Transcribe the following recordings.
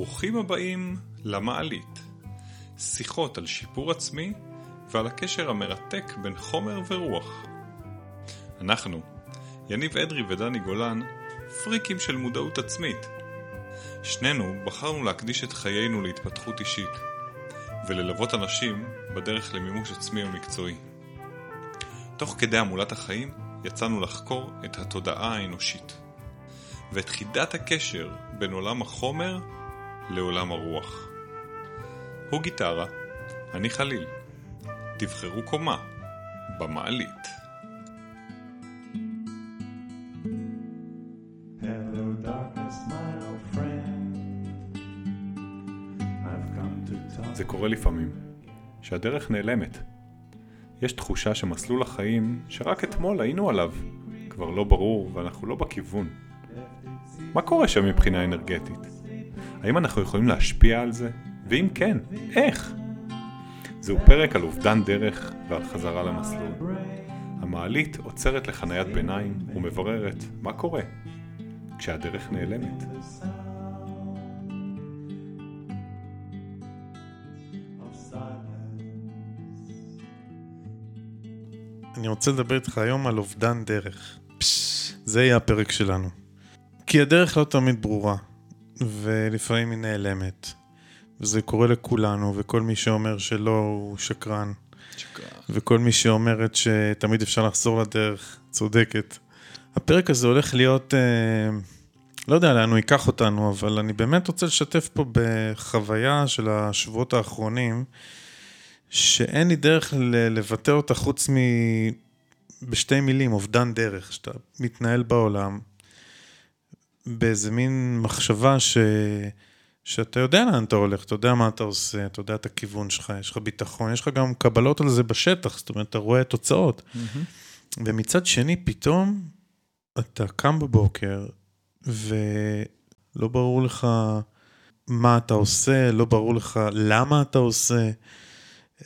ברוכים הבאים למעלית. שיחות על שיפור עצמי ועל הקשר המרתק בין חומר ורוח. אנחנו, יניב אדרי ודני גולן, פריקים של מודעות עצמית. שנינו בחרנו להקדיש את חיינו להתפתחות אישית, וללוות אנשים בדרך למימוש עצמי ומקצועי. תוך כדי המולת החיים יצאנו לחקור את התודעה האנושית, ואת חידת הקשר בין עולם החומר לעולם הרוח. הוא גיטרה, אני חליל. תבחרו קומה, במעלית. Hello, darkness, my old friend. I've come to talk. זה קורה לפעמים, שהדרך נעלמת. יש תחושה שמסלול החיים שרק אתמול היינו עליו, כבר לא ברור ואנחנו לא בכיוון. מה קורה שם מבחינה אנרגטית? האם אנחנו יכולים להשפיע על זה? ואם כן, איך? זהו פרק על אובדן דרך ועל חזרה למסלול. המעלית עוצרת לחניית ביניים ומבררת מה קורה כשהדרך נעלמת. אני רוצה לדבר איתך היום על אובדן דרך. זה יהיה הפרק שלנו. כי הדרך לא תמיד ברורה, ולפעמים היא נעלמת. וזה קורה לכולנו, וכל מי שאומר שלא הוא שקרן. וכל מי שאומרת שתמיד אפשר לחזור לדרך, צודקת. הפרק הזה הולך להיות, אה, לא יודע לאן הוא ייקח אותנו, אבל אני באמת רוצה לשתף פה בחוויה של השבועות האחרונים, שאין לי דרך לבטא אותה חוץ מ... בשתי מילים, אובדן דרך, שאתה מתנהל בעולם באיזה מין מחשבה ש... שאתה יודע לאן אתה הולך, אתה יודע מה אתה עושה, אתה יודע את הכיוון שלך, יש לך ביטחון, יש לך גם קבלות על זה בשטח, זאת אומרת, אתה רואה תוצאות. ומצד שני, פתאום אתה קם בבוקר ולא ברור לך מה אתה עושה, לא ברור לך למה אתה עושה,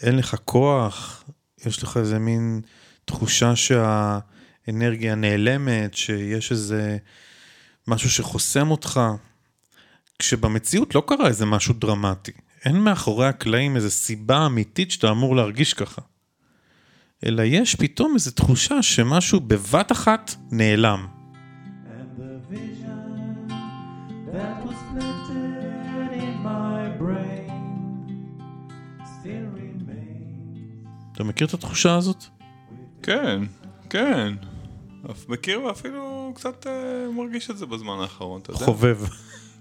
אין לך כוח, יש לך איזה מין תחושה שהאנרגיה נעלמת, שיש איזה משהו שחוסם אותך. כשבמציאות לא קרה איזה משהו דרמטי. אין מאחורי הקלעים איזו סיבה אמיתית שאתה אמור להרגיש ככה. אלא יש פתאום איזו תחושה שמשהו בבת אחת נעלם. אתה מכיר את התחושה הזאת? כן, כן. אף מכיר ואפילו קצת אה, מרגיש את זה בזמן האחרון, אתה יודע? חובב.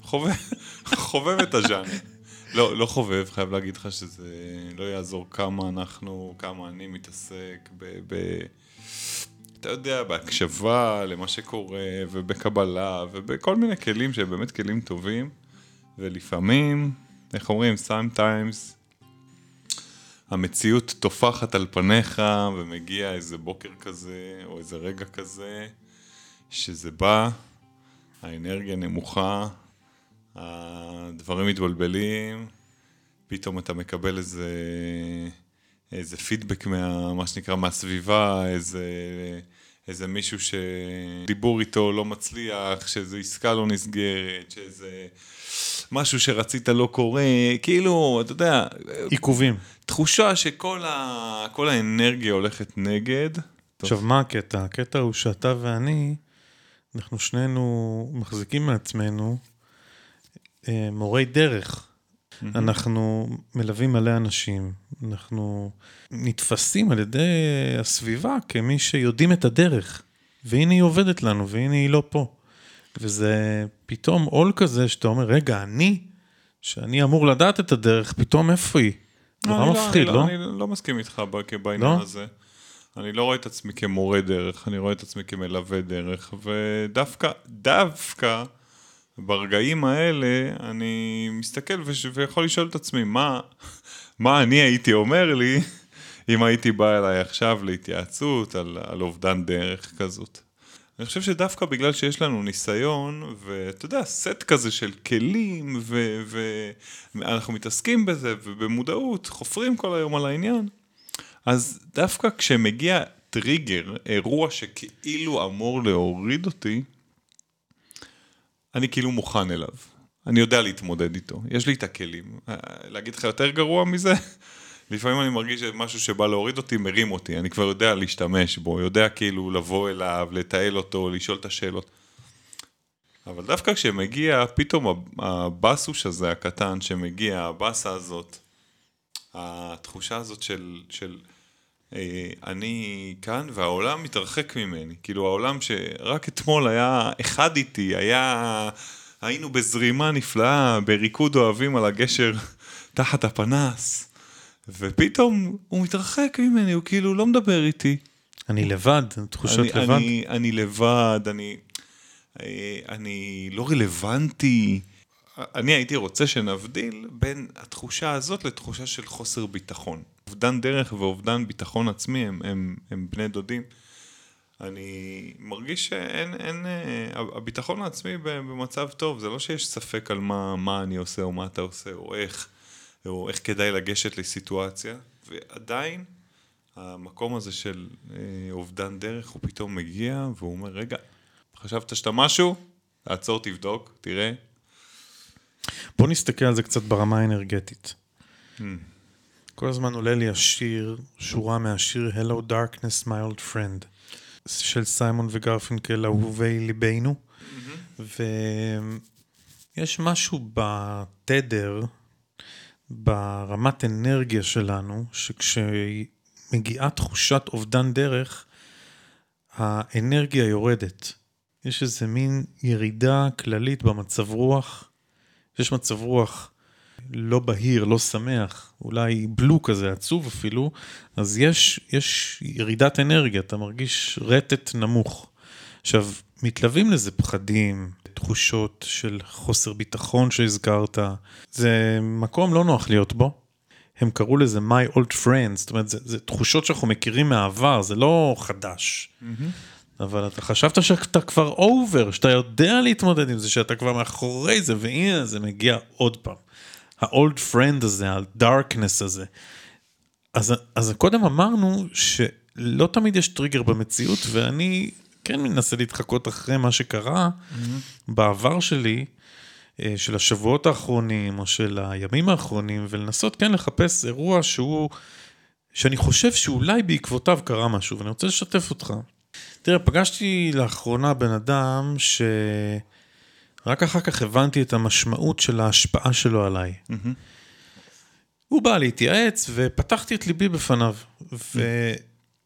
חובב, חובב את הז'אנר. לא, לא חובב, חייב להגיד לך שזה לא יעזור כמה אנחנו, כמה אני מתעסק ב... ב אתה יודע, בהקשבה למה שקורה, ובקבלה, ובכל מיני כלים שהם באמת כלים טובים, ולפעמים, איך אומרים, sometimes המציאות טופחת על פניך, ומגיע איזה בוקר כזה, או איזה רגע כזה, שזה בא, האנרגיה נמוכה, הדברים מתבלבלים, פתאום אתה מקבל איזה, איזה פידבק מה, מה שנקרא מהסביבה, איזה, איזה מישהו שדיבור איתו לא מצליח, שאיזו עסקה לא נסגרת, שאיזה משהו שרצית לא קורה, כאילו, אתה יודע, עיכובים. תחושה שכל ה, האנרגיה הולכת נגד. עכשיו, מה הקטע? הקטע הוא שאתה ואני, אנחנו שנינו מחזיקים מעצמנו אה, מורי דרך. אנחנו מלווים מלא אנשים, אנחנו נתפסים על ידי הסביבה כמי שיודעים את הדרך, והנה היא עובדת לנו, והנה היא לא פה. וזה פתאום עול כזה שאתה אומר, רגע, אני, שאני אמור לדעת את הדרך, פתאום איפה היא? נורא אני מפחיד, אני לא? אני לא מסכים איתך בעניין לא? הזה. אני לא רואה את עצמי כמורה דרך, אני רואה את עצמי כמלווה דרך, ודווקא, דווקא ברגעים האלה אני מסתכל וש- ויכול לשאול את עצמי, מה, מה אני הייתי אומר לי אם הייתי בא אליי עכשיו להתייעצות על, על אובדן דרך כזאת. אני חושב שדווקא בגלל שיש לנו ניסיון, ואתה יודע, סט כזה של כלים, ואנחנו מתעסקים בזה, ובמודעות, חופרים כל היום על העניין, אז דווקא כשמגיע טריגר, אירוע שכאילו אמור להוריד אותי, אני כאילו מוכן אליו. אני יודע להתמודד איתו, יש לי את הכלים. אה, להגיד לך יותר גרוע מזה? לפעמים אני מרגיש שמשהו שבא להוריד אותי, מרים אותי, אני כבר יודע להשתמש בו, יודע כאילו לבוא אליו, לתעל אותו, לשאול את השאלות. אבל דווקא כשמגיע פתאום הבאסוש הזה הקטן שמגיע, הבאסה הזאת, התחושה הזאת של, של אה, אני כאן והעולם מתרחק ממני. כאילו העולם שרק אתמול היה אחד איתי, היה... היינו בזרימה נפלאה, בריקוד אוהבים על הגשר תחת הפנס, ופתאום הוא מתרחק ממני, הוא כאילו לא מדבר איתי. אני לבד, תחושת אני, לבד. אני, אני לבד, אני, אני לא רלוונטי. אני הייתי רוצה שנבדיל בין התחושה הזאת לתחושה של חוסר ביטחון. אובדן דרך ואובדן ביטחון עצמי הם, הם, הם בני דודים. אני מרגיש שאין, אין, אה, הביטחון העצמי במצב טוב, זה לא שיש ספק על מה, מה אני עושה או מה אתה עושה או איך, או איך כדאי לגשת לסיטואציה, ועדיין המקום הזה של אה, אובדן דרך, הוא פתאום מגיע והוא אומר, רגע, חשבת שאתה משהו? תעצור, תבדוק, תראה. בוא נסתכל על זה קצת ברמה האנרגטית. כל הזמן עולה לי השיר, שורה מהשיר Hello Darkness My Old Friend, של סיימון וגרפינקל, אהובי ליבנו. ויש משהו בתדר, ברמת אנרגיה שלנו, שכשמגיעה תחושת אובדן דרך, האנרגיה יורדת. יש איזה מין ירידה כללית במצב רוח. יש מצב רוח לא בהיר, לא שמח, אולי בלו כזה, עצוב אפילו, אז יש, יש ירידת אנרגיה, אתה מרגיש רטט נמוך. עכשיו, מתלווים לזה פחדים, תחושות של חוסר ביטחון שהזכרת. זה מקום לא נוח להיות בו. הם קראו לזה My Old Friends, זאת אומרת, זה, זה תחושות שאנחנו מכירים מהעבר, זה לא חדש. אבל אתה חשבת שאתה כבר over, שאתה יודע להתמודד עם זה, שאתה כבר מאחורי זה, והנה זה מגיע עוד פעם. ה-old friend הזה, ה-darkness הזה. אז, אז קודם אמרנו שלא תמיד יש טריגר במציאות, ואני כן מנסה להתחקות אחרי מה שקרה mm-hmm. בעבר שלי, אה, של השבועות האחרונים, או של הימים האחרונים, ולנסות כן לחפש אירוע שהוא, שאני חושב שאולי בעקבותיו קרה משהו, ואני רוצה לשתף אותך. תראה, פגשתי לאחרונה בן אדם שרק אחר כך הבנתי את המשמעות של ההשפעה שלו עליי. Mm-hmm. הוא בא להתייעץ ופתחתי את ליבי בפניו.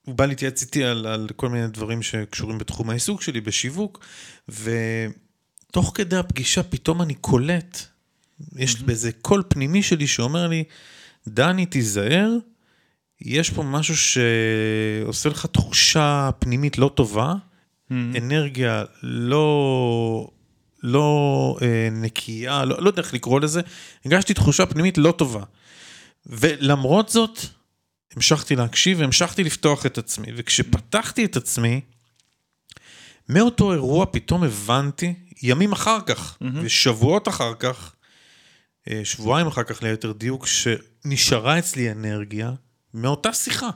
והוא בא להתייעץ איתי על, על כל מיני דברים שקשורים בתחום העיסוק שלי, בשיווק, ותוך כדי הפגישה פתאום אני קולט, יש mm-hmm. באיזה קול פנימי שלי שאומר לי, דני, תיזהר, יש פה משהו שעושה לך תחושה פנימית לא טובה, mm-hmm. אנרגיה לא, לא אה, נקייה, לא, לא יודע איך לקרוא לזה, הרגשתי תחושה פנימית לא טובה. ולמרות זאת, המשכתי להקשיב והמשכתי לפתוח את עצמי. וכשפתחתי את עצמי, מאותו אירוע פתאום הבנתי, ימים אחר כך, mm-hmm. ושבועות אחר כך, אה, שבועיים אחר כך ליתר דיוק, שנשארה אצלי אנרגיה, מאותה שיחה,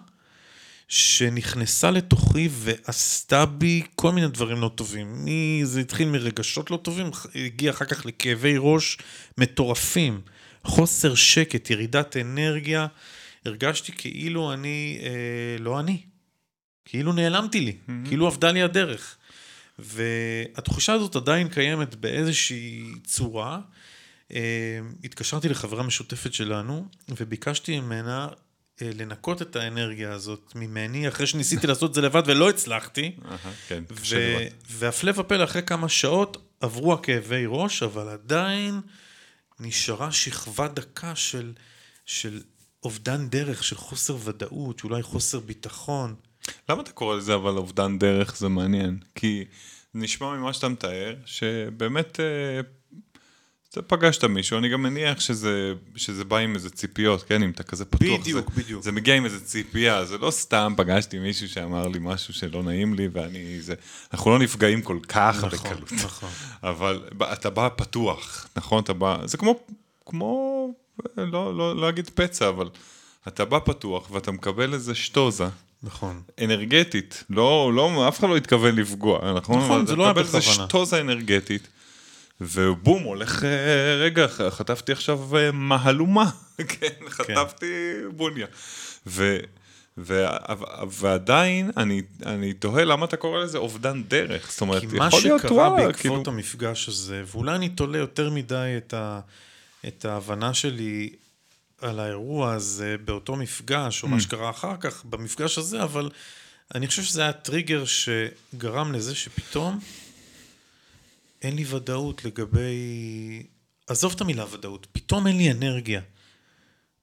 שנכנסה לתוכי ועשתה בי כל מיני דברים לא טובים. זה התחיל מרגשות לא טובים, הגיע אחר כך לכאבי ראש מטורפים, חוסר שקט, ירידת אנרגיה. הרגשתי כאילו אני, אה, לא אני, כאילו נעלמתי לי, mm-hmm. כאילו אבדה לי הדרך. והתחושה הזאת עדיין קיימת באיזושהי צורה. אה, התקשרתי לחברה משותפת שלנו וביקשתי ממנה אה, לנקות את האנרגיה הזאת ממני, אחרי שניסיתי לעשות את זה לבד ולא הצלחתי. כן, ו- והפלא ופלא, אחרי כמה שעות עברו הכאבי ראש, אבל עדיין נשארה שכבה דקה של, של אובדן דרך, של חוסר ודאות, שאולי חוסר ביטחון. למה אתה קורא לזה אבל אובדן דרך? זה מעניין. כי נשמע ממה שאתה מתאר, שבאמת אה, אתה פגשת מישהו, אני גם מניח שזה, שזה בא עם איזה ציפיות, כן? אם אתה כזה פתוח. בדיוק, זה, בדיוק. זה מגיע עם איזה ציפייה, זה לא סתם פגשתי מישהו שאמר לי משהו שלא נעים לי, ואני... זה, אנחנו לא נפגעים כל כך נכון, בקלות. נכון. אבל אתה בא פתוח, נכון? אתה בא... זה כמו... כמו... לא, לא, לא אגיד פצע, אבל אתה בא פתוח ואתה מקבל איזה שטוזה. נכון. אנרגטית, לא, לא, אף אחד לא התכוון לפגוע, נכון? נכון, זה לא היה אתה מקבל בכוונה. איזה שטוזה אנרגטית, ובום, הולך, אה, רגע, חטפתי עכשיו אה, מהלומה, כן, חטפתי בוניה. ו... ו... ועדיין אני, אני תוהה למה אתה קורא לזה אובדן דרך, זאת אומרת, כי מה יכול להיות שקרה וואלה, בעקבות כאילו, המפגש הזה, ואולי אני תולה יותר מדי את, ה, את ההבנה שלי על האירוע הזה באותו מפגש, או Mm. מה שקרה אחר כך במפגש הזה, אבל אני חושב שזה היה טריגר שגרם לזה שפתאום אין לי ודאות לגבי... עזוב את המילה ודאות, פתאום אין לי אנרגיה.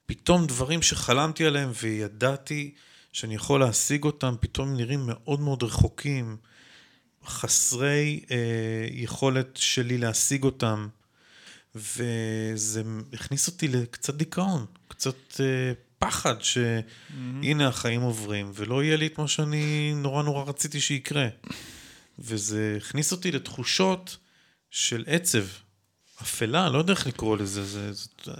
פתאום דברים שחלמתי עליהם וידעתי שאני יכול להשיג אותם, פתאום נראים מאוד מאוד רחוקים. חסרי אה, יכולת שלי להשיג אותם, וזה הכניס אותי לקצת דיכאון, קצת אה, פחד שהנה החיים עוברים, ולא יהיה לי את מה שאני נורא נורא רציתי שיקרה. וזה הכניס אותי לתחושות של עצב, אפלה, לא יודע איך לקרוא לזה, זה...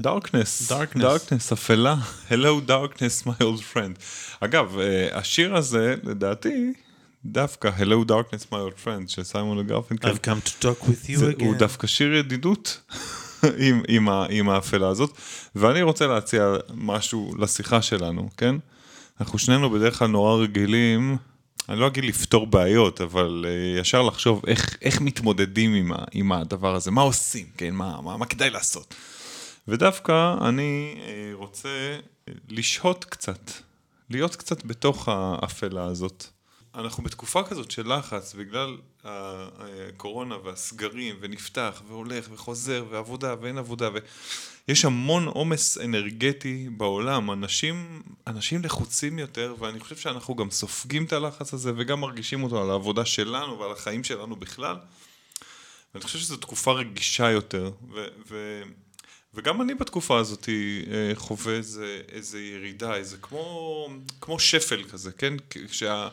דארקנס. דארקנס, אפלה, Hello Darkness, my old friend. אגב, אה, השיר הזה, לדעתי, דווקא Hello Darkness, my old friend, של סיימון וגרפינקל, I've come to talk with you again. הוא דווקא שיר ידידות עם, עם, ה, עם האפלה הזאת, ואני רוצה להציע משהו לשיחה שלנו, כן? אנחנו שנינו בדרך כלל נורא רגילים, אני לא אגיד לפתור בעיות, אבל uh, ישר לחשוב איך, איך מתמודדים עם, ה, עם הדבר הזה, מה עושים, כן? מה, מה, מה כדאי לעשות? ודווקא אני uh, רוצה לשהות קצת, להיות קצת בתוך האפלה הזאת. אנחנו בתקופה כזאת של לחץ בגלל הקורונה והסגרים, ונפתח והולך וחוזר, ועבודה ואין עבודה, ויש המון עומס אנרגטי בעולם. אנשים, אנשים לחוצים יותר, ואני חושב שאנחנו גם סופגים את הלחץ הזה, וגם מרגישים אותו על העבודה שלנו ועל החיים שלנו בכלל. ואני חושב שזו תקופה רגישה יותר, ו... ו וגם אני בתקופה הזאת אה, חווה איזה, איזה ירידה, איזה כמו, כמו שפל כזה, כן? כשה,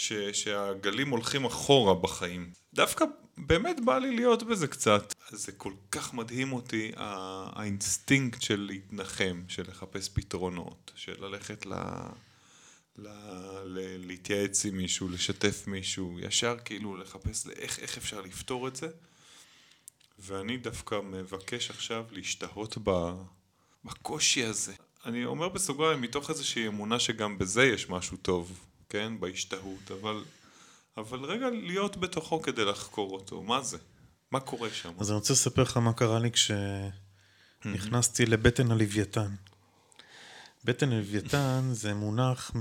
ש, שהגלים הולכים אחורה בחיים. דווקא באמת בא לי להיות בזה קצת. זה כל כך מדהים אותי, האינסטינקט של להתנחם, של לחפש פתרונות, של ללכת ל... ל... ל... להתייעץ עם מישהו, לשתף מישהו, ישר כאילו לחפש איך, איך אפשר לפתור את זה. ואני דווקא מבקש עכשיו להשתהות ב... בקושי הזה. אני אומר בסוגריים, מתוך איזושהי אמונה שגם בזה יש משהו טוב, כן? בהשתהות, אבל, אבל רגע להיות בתוכו כדי לחקור אותו, מה זה? מה קורה שם? אז אני רוצה לספר לך מה קרה לי כשנכנסתי לבטן הלוויתן. בטן הלוויתן זה מונח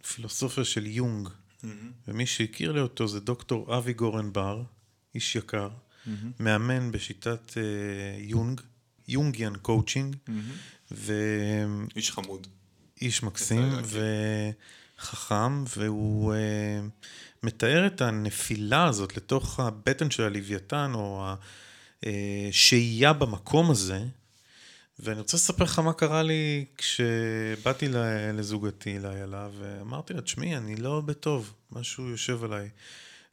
מהפילוסופיה של יונג, ומי שהכיר לי אותו זה דוקטור אבי גורנבר, איש יקר, מאמן בשיטת אה, יונג, Jungian coaching, איש חמוד. מקסים איזה וחכם, והוא אה, מתאר את הנפילה הזאת לתוך הבטן של הלוויתן, או השהייה במקום הזה. ואני רוצה לספר לך מה קרה לי כשבאתי לזוגתי, לאיילה, ואמרתי לה, תשמעי, אני לא בטוב, משהו יושב עליי.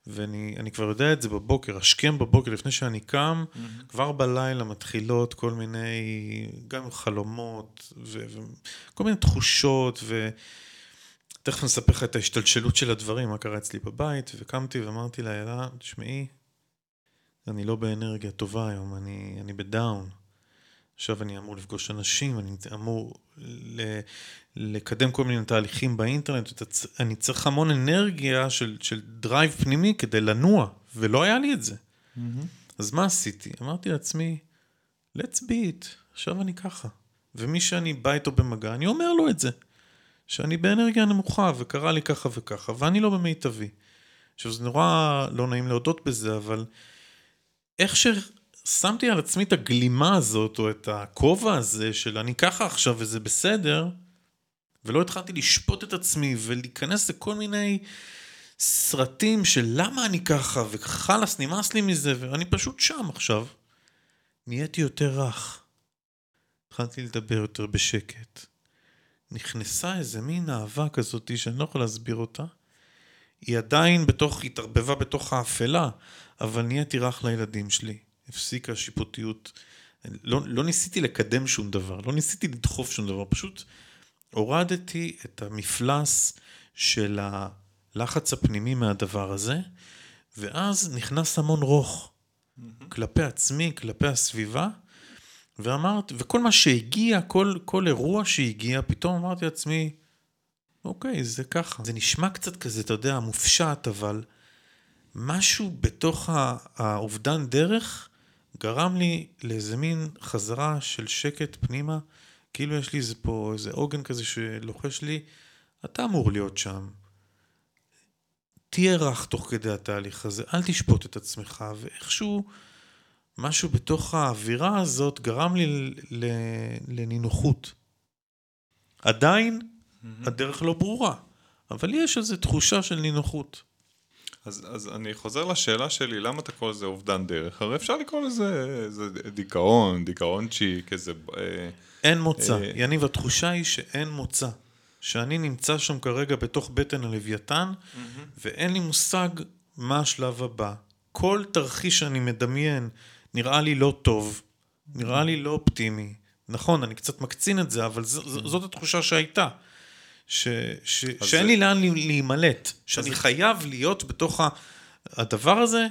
ואני אני כבר יודע את זה בבוקר, השכם בבוקר, לפני שאני קם, mm-hmm. כבר בלילה מתחילות כל מיני, גם חלומות, ו- וכל מיני תחושות, ו... תכף אני אספר לך את ההשתלשלות של הדברים, מה קרה אצלי בבית, וקמתי ואמרתי לאיילה, תשמעי, אני לא באנרגיה טובה היום, אני, אני בדאון. עכשיו אני אמור לפגוש אנשים, אני אמור ל- לקדם כל מיני תהליכים באינטרנט, אני צריך המון אנרגיה של, של drive פנימי כדי לנוע, ולא היה לי את זה. אז מה עשיתי? אמרתי לעצמי, let's be it, עכשיו אני ככה. ומי שאני בא איתו במגע, אני אומר לו את זה. שאני באנרגיה נמוכה, וקרה לי ככה וככה, ואני לא במיטבי. עכשיו, זה נורא לא נעים להודות בזה, אבל איך ששמתי על עצמי את הגלימה הזאת, או את הכובע הזה של אני ככה עכשיו וזה בסדר, ולא התחלתי לשפוט את עצמי ולהיכנס לכל מיני סרטים של למה אני ככה, וחלאס, נמאס לי מזה, ואני פשוט שם עכשיו. נהייתי יותר רך. התחלתי לדבר יותר בשקט. נכנסה איזה מין אהבה כזאת שאני לא יכול להסביר אותה. היא עדיין בתוך, התערבבה בתוך האפלה, אבל נהייתי רך לילדים שלי. הפסיקה השיפוטיות. לא, לא ניסיתי לקדם שום דבר, לא ניסיתי לדחוף שום דבר, פשוט הורדתי את המפלס של הלחץ הפנימי מהדבר הזה, ואז נכנס המון רוך כלפי עצמי, כלפי הסביבה, ואמרתי, וכל מה שהגיע, כל, כל אירוע שהגיע, פתאום אמרתי לעצמי, אוקיי, זה ככה. זה נשמע קצת כזה, אתה יודע, מופשט, אבל משהו בתוך האובדן דרך גרם לי לאיזה מין חזרה של שקט פנימה, כאילו יש לי איזה פה איזה עוגן כזה שלוחש לי, אתה אמור להיות שם. תהיה רך תוך כדי התהליך הזה, אל תשפוט את עצמך, ואיכשהו משהו בתוך האווירה הזאת גרם לי לנינוחות. עדיין הדרך לא ברורה, אבל יש איזו תחושה של נינוחות. אז, אז אני חוזר לשאלה שלי, למה אתה קורא לזה אובדן דרך? הרי אפשר לקרוא לזה איזה דיכאון, דיכאון צ'יק, איזה... אה, אין מוצא. אה, יניב, התחושה היא שאין מוצא. שאני נמצא שם כרגע בתוך בטן הלוויתן, ואין לי מושג מה השלב הבא. כל תרחיש שאני מדמיין נראה לי לא טוב, נראה לי לא אופטימי. נכון, אני קצת מקצין את זה, אבל ז, ז, זאת התחושה שהייתה. ש, ש, שאין זה- לי לאן להימלט, שאני זה- חייב להיות בתוך. הדבר הזה,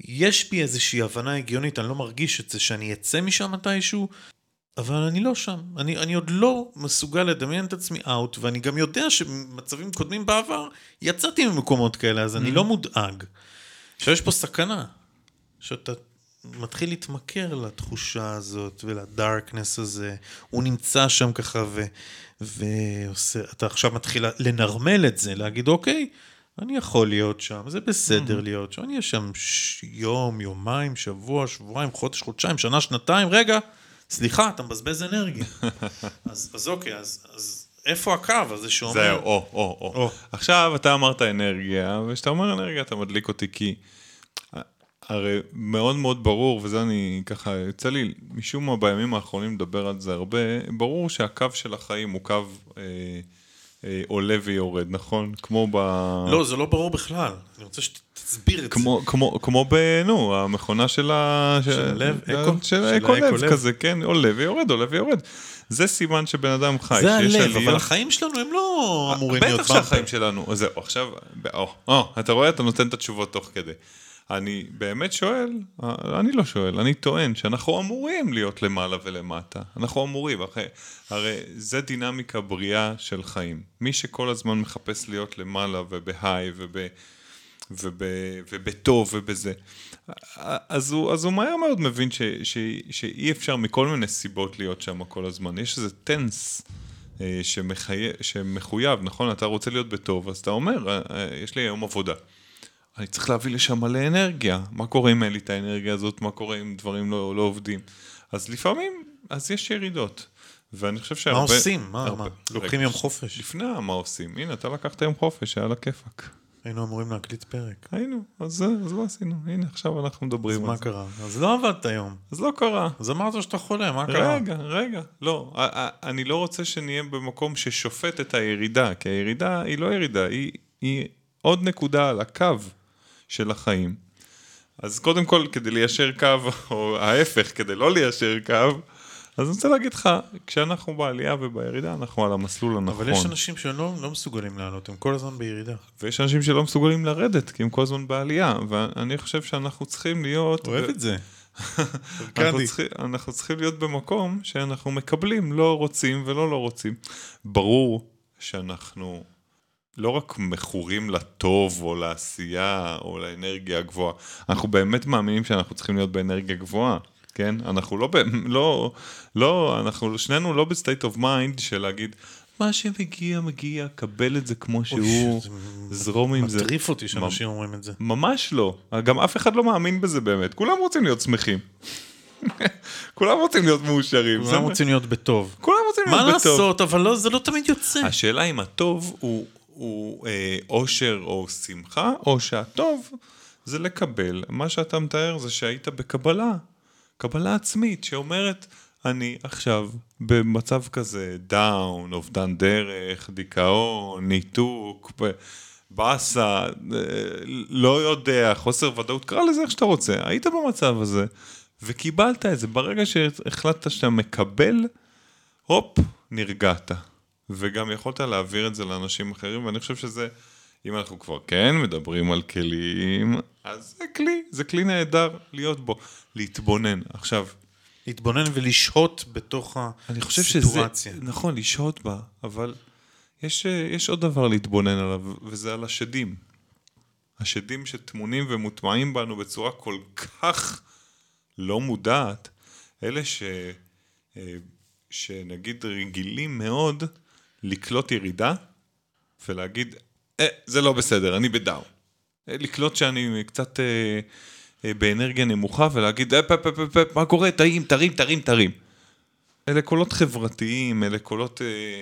יש בי איזושהי הבנה הגיונית, אני לא מרגיש את זה, שאני אצא משם מתישהו, אבל אני לא שם. אני, אני עוד לא מסוגל לדמיין את עצמי אאוט, ואני גם יודע שבמצבים קודמים בעבר יצאתי ממקומות כאלה, אז אני לא מודאג. עכשיו יש פה סכנה, שאתה מתחיל להתמכר לתחושה הזאת ולדארקנס הזה. הוא נמצא שם ככה ו... ועושה, אתה עכשיו מתחיל לנרמל את זה, להגיד אוקיי, אני יכול להיות שם, זה בסדר להיות שם, אני אהיה שם ש... יום, יומיים, שבוע, שבועיים, חודש, חודשיים, שנה, שנתיים, רגע, סליחה, אתה מבזבז אנרגיה. אז, אז אוקיי, אז, אז איפה הקו הזה שאומר... זהו, או, או. או. עכשיו אתה אמרת אנרגיה, וכשאתה אומר אנרגיה אתה מדליק אותי כי... הרי מאוד מאוד ברור, וזה אני ככה, יוצא לי משום מה בימים האחרונים לדבר על זה הרבה, ברור שהקו של החיים הוא קו אה, אה, עולה ויורד, נכון? כמו ב... לא, זה לא ברור בכלל. אני רוצה שתסביר את זה. כמו, כמו, כמו ב... נו, המכונה של ה... של הלב, אקו? של האקו-לב האקו-לב? כזה, כן, עולה ויורד, עולה ויורד. זה סימן שבן אדם חי, זה הלב, עלייה. אבל החיים שלנו הם לא אמורים להיות בטח שהחיים שלנו, זהו, עכשיו, או, או, אתה רואה, אתה נותן את התשובות תוך כדי. אני באמת שואל, אני לא שואל, אני טוען שאנחנו אמורים להיות למעלה ולמטה. אנחנו אמורים, אחרי, הרי זה דינמיקה בריאה של חיים. מי שכל הזמן מחפש להיות למעלה ובהיי וב... וב, ובטוב ובזה. אז הוא, אז הוא מהר מאוד מבין ש, ש, שאי אפשר מכל מיני סיבות להיות שם כל הזמן. יש איזה טנס אה, שמחי... שמחויב, נכון? אתה רוצה להיות בטוב, אז אתה אומר, אה, אה, יש לי היום עבודה. אני צריך להביא לשם מלא אנרגיה. מה קורה אם אין לי את האנרגיה הזאת? מה קורה אם דברים לא, לא עובדים? אז לפעמים, אז יש ירידות. ואני חושב מה שהרבה... עושים? מה, הרבה- מה? לוקחים רגע, יום חופש. לפני מה עושים? הנה, אתה לקחת יום חופש, היה לה כיפאק. היינו אמורים להקליט פרק. היינו, אז זה, אז לא עשינו, הנה עכשיו אנחנו אז מדברים על מה זה. קרה? אז לא עבדת היום. אז לא קרה. אז אמרת שאתה חולה, מה קרה? רגע, רגע, לא, אני לא רוצה שנהיה במקום ששופט את הירידה, כי הירידה היא לא ירידה, היא, היא עוד נקודה על הקו של החיים. אז קודם כל, כדי ליישר קו, או ההפך, כדי לא ליישר קו, אז אני רוצה להגיד לך, כשאנחנו בעלייה ובירידה, אנחנו על המסלול הנכון. אבל יש אנשים שלא לא מסוגלים לעלות, הם כל הזמן בירידה. ויש אנשים שלא מסוגלים לרדת, כי הם כל הזמן בעלייה, ואני חושב שאנחנו צריכים להיות... אוהב את זה. אנחנו. צריכים, אנחנו צריכים להיות במקום שאנחנו מקבלים, לא רוצים ולא לא רוצים. ברור שאנחנו לא רק מכורים לטוב או לעשייה או לאנרגיה הגבוהה, אנחנו באמת מאמינים שאנחנו צריכים להיות באנרגיה גבוהה, כן? אנחנו לא, לא, לא, אנחנו שנינו לא ב state of mind של להגיד, מה שמגיע מגיע, קבל את זה כמו שהוא, זרום עם זה. מטריף אותי שאנשים אומרים את זה. ממש לא. גם אף אחד לא מאמין בזה באמת. כולם רוצים להיות שמחים. כולם רוצים להיות מאושרים. כולם מה- רוצים להיות בטוב. כולם רוצים מה להיות בטוב. לעשות, אבל לא, זה לא תמיד יוצא. השאלה אם הטוב הוא, הוא אה, אושר או שמחה, או שהטוב זה לקבל. מה שאתה מתאר זה שהיית בקבלה, קבלה עצמית שאומרת, אני עכשיו במצב כזה, down, אובדן דרך, דיכאון, ניתוק, באסה, אה, לא יודע, חוסר ודאות, קרא לזה איך שאתה רוצה. היית במצב הזה, וקיבלת את זה. ברגע שהחלטת שאתה מקבל, הופ, נרגעת. וגם יכולת להעביר את זה לאנשים אחרים, ואני חושב שזה אם אנחנו כבר כן מדברים על כלים, אז זה כלי, זה כלי נהדר להיות בו, להתבונן. עכשיו, להתבונן ולשהות בתוך אני חושב שזה, הסיטואציה. נכון, לשהות בה, אבל יש, אה, יש עוד דבר להתבונן עליו, וזה על השדים. השדים שטמונים ומוטמעים בנו בצורה כל כך לא מודעת, אלה ש, אה, שנגיד רגילים מאוד לקלוט ירידה ולהגיד, אה, זה לא בסדר, אני בדאון. אה, לקלוט שאני קצת אה, אה, באנרגיה נמוכה ולהגיד, אה, פ, פ, פ, פ, מה קורה? תרים, תרים, תרים, תרים. אלה קולות חברתיים, אלה קולות אה,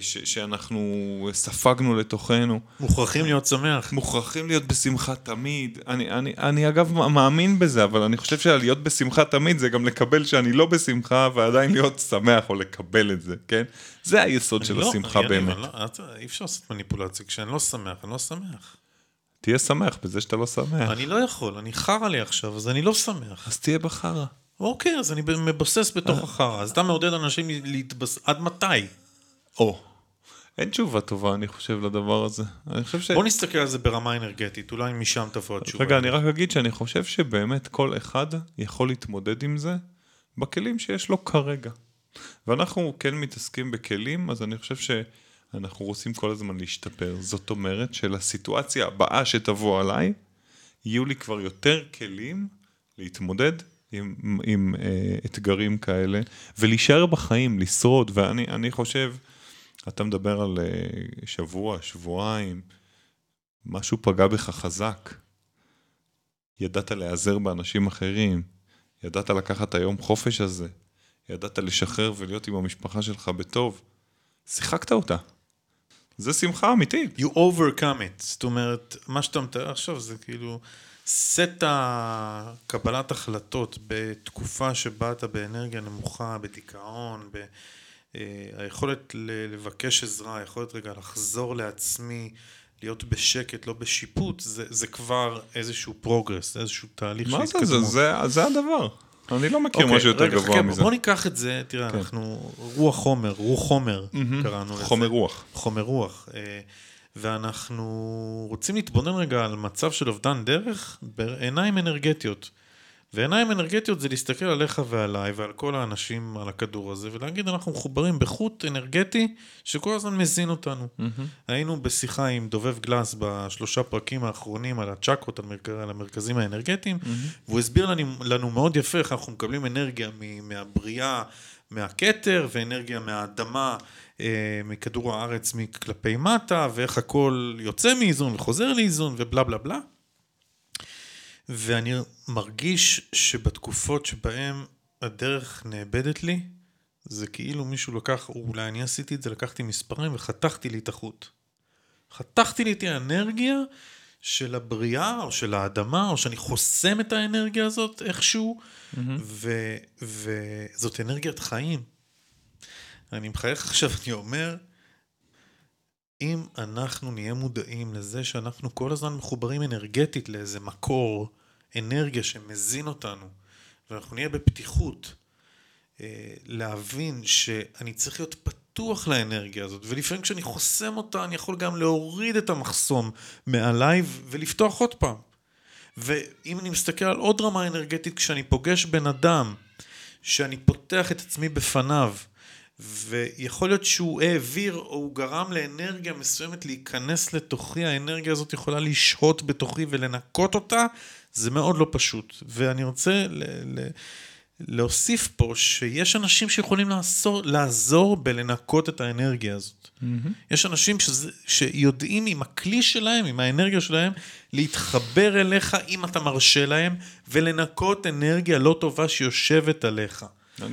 ש, שאנחנו ספגנו לתוכנו. מוכרחים להיות שמח. מוכרחים להיות בשמחה תמיד. אני, אני, אני אגב מאמין בזה, אבל אני חושב שלהיות בשמחה תמיד זה גם לקבל שאני לא בשמחה ועדיין להיות שמח או לקבל את זה, כן? זה היסוד של אני לא- השמחה אני- באמת. אני לא- אתה- אי אפשר לעשות מניפולציה. כשאני לא שמח, אני לא שמח. תהיה שמח בזה שאתה לא שמח. אני לא יכול, אני חרא לי עכשיו, אז אני לא שמח. אז תהיה בחרא. אוקיי, אז אני מבסס בתוך החרא. אז אתה מעודד אנשים להתבס... עד מתי? או. אין תשובה טובה, אני חושב, לדבר הזה. אני חושב ש... בוא נסתכל על זה ברמה אנרגטית, אולי משם תבוא התשובה. רגע, אני רק אגיד שאני חושב שבאמת כל אחד יכול להתמודד עם זה בכלים שיש לו כרגע. ואנחנו כן מתעסקים בכלים, אז אני חושב שאנחנו רוצים כל הזמן להשתפר. זאת אומרת שלסיטואציה הבאה שתבוא עליי, יהיו לי כבר יותר כלים להתמודד עם, עם אה, אתגרים כאלה, ולהישאר בחיים, לשרוד. ואני אני חושב, אתה מדבר על אה, שבוע, שבועיים, משהו פגע בך חזק. ידעת להיעזר באנשים אחרים, ידעת לקחת את היום חופש הזה, ידעת לשחרר ולהיות עם המשפחה שלך בטוב, שיחקת אותה. זה שמחה אמיתית. You overcome it. זאת אומרת, מה שאתה מתאר עכשיו זה כאילו סט הקבלת החלטות בתקופה שבה אתה באנרגיה נמוכה, בדיכאון, ב... אה, היכולת לבקש עזרה, היכולת רגע לחזור לעצמי, להיות בשקט, לא בשיפוט, זה, זה כבר איזשהו progress, איזשהו תהליך של מה זה, התקדמות. זה, זה, זה הדבר. אני לא מכיר אוקיי, משהו יותר רגע, גבוה חכה, מזה. בוא ניקח את זה, תראה, אנחנו רוח חומר, רוח חומר, קראנו לזה. חומר רוח. חומר רוח. אה, ואנחנו רוצים להתבונן רגע על מצב של אובדן דרך בעיניים אנרגטיות. ועיניים אנרגטיות זה להסתכל עליך ועליי ועל כל האנשים על הכדור הזה ולהגיד אנחנו מחוברים בחוט אנרגטי שכל הזמן מזין אותנו. היינו בשיחה עם דובב גלס בשלושה פרקים האחרונים על הצ'קרות, על, מרכ... על המרכזים האנרגטיים, והוא הסביר לנו, לנו מאוד יפה איך אנחנו מקבלים אנרגיה מ- מהבריאה, מהכתר ואנרגיה מהאדמה, אה, מכדור הארץ כלפי מטה, ואיך הכל יוצא מאיזון וחוזר לאיזון ובלה בלה בלה. ואני מרגיש שבתקופות שבהן הדרך נאבדת לי, זה כאילו מישהו לקח, או אולי אני עשיתי את זה, לקחתי מספרים וחתכתי לי את החוט. חתכתי לי את האנרגיה של הבריאה, או של האדמה, או שאני חוסם את האנרגיה הזאת איכשהו, ו- וזאת אנרגיית חיים. אני מחייך עכשיו, אני אומר, אם אנחנו נהיה מודעים לזה שאנחנו כל הזמן מחוברים אנרגטית לאיזה מקור אנרגיה שמזין אותנו, ואנחנו נהיה בפתיחות, אה, להבין שאני צריך להיות פתוח לאנרגיה הזאת, ולפעמים כשאני חוסם אותה, אני יכול גם להוריד את המחסום מעליי ולפתוח עוד פעם. ואם אני מסתכל על עוד רמה אנרגטית, כשאני פוגש בן אדם, שאני פותח את עצמי בפניו, ויכול להיות שהוא העביר או הוא גרם לאנרגיה מסוימת להיכנס לתוכי, האנרגיה הזאת יכולה לשהות בתוכי ולנקות אותה, זה מאוד לא פשוט. ואני רוצה ל- ל- להוסיף פה שיש אנשים שיכולים לעזור, לעזור בלנקות את האנרגיה הזאת. יש אנשים שזה, שיודעים עם הכלי שלהם, עם האנרגיה שלהם, להתחבר אליך אם אתה מרשה להם, ולנקות אנרגיה לא טובה שיושבת עליך.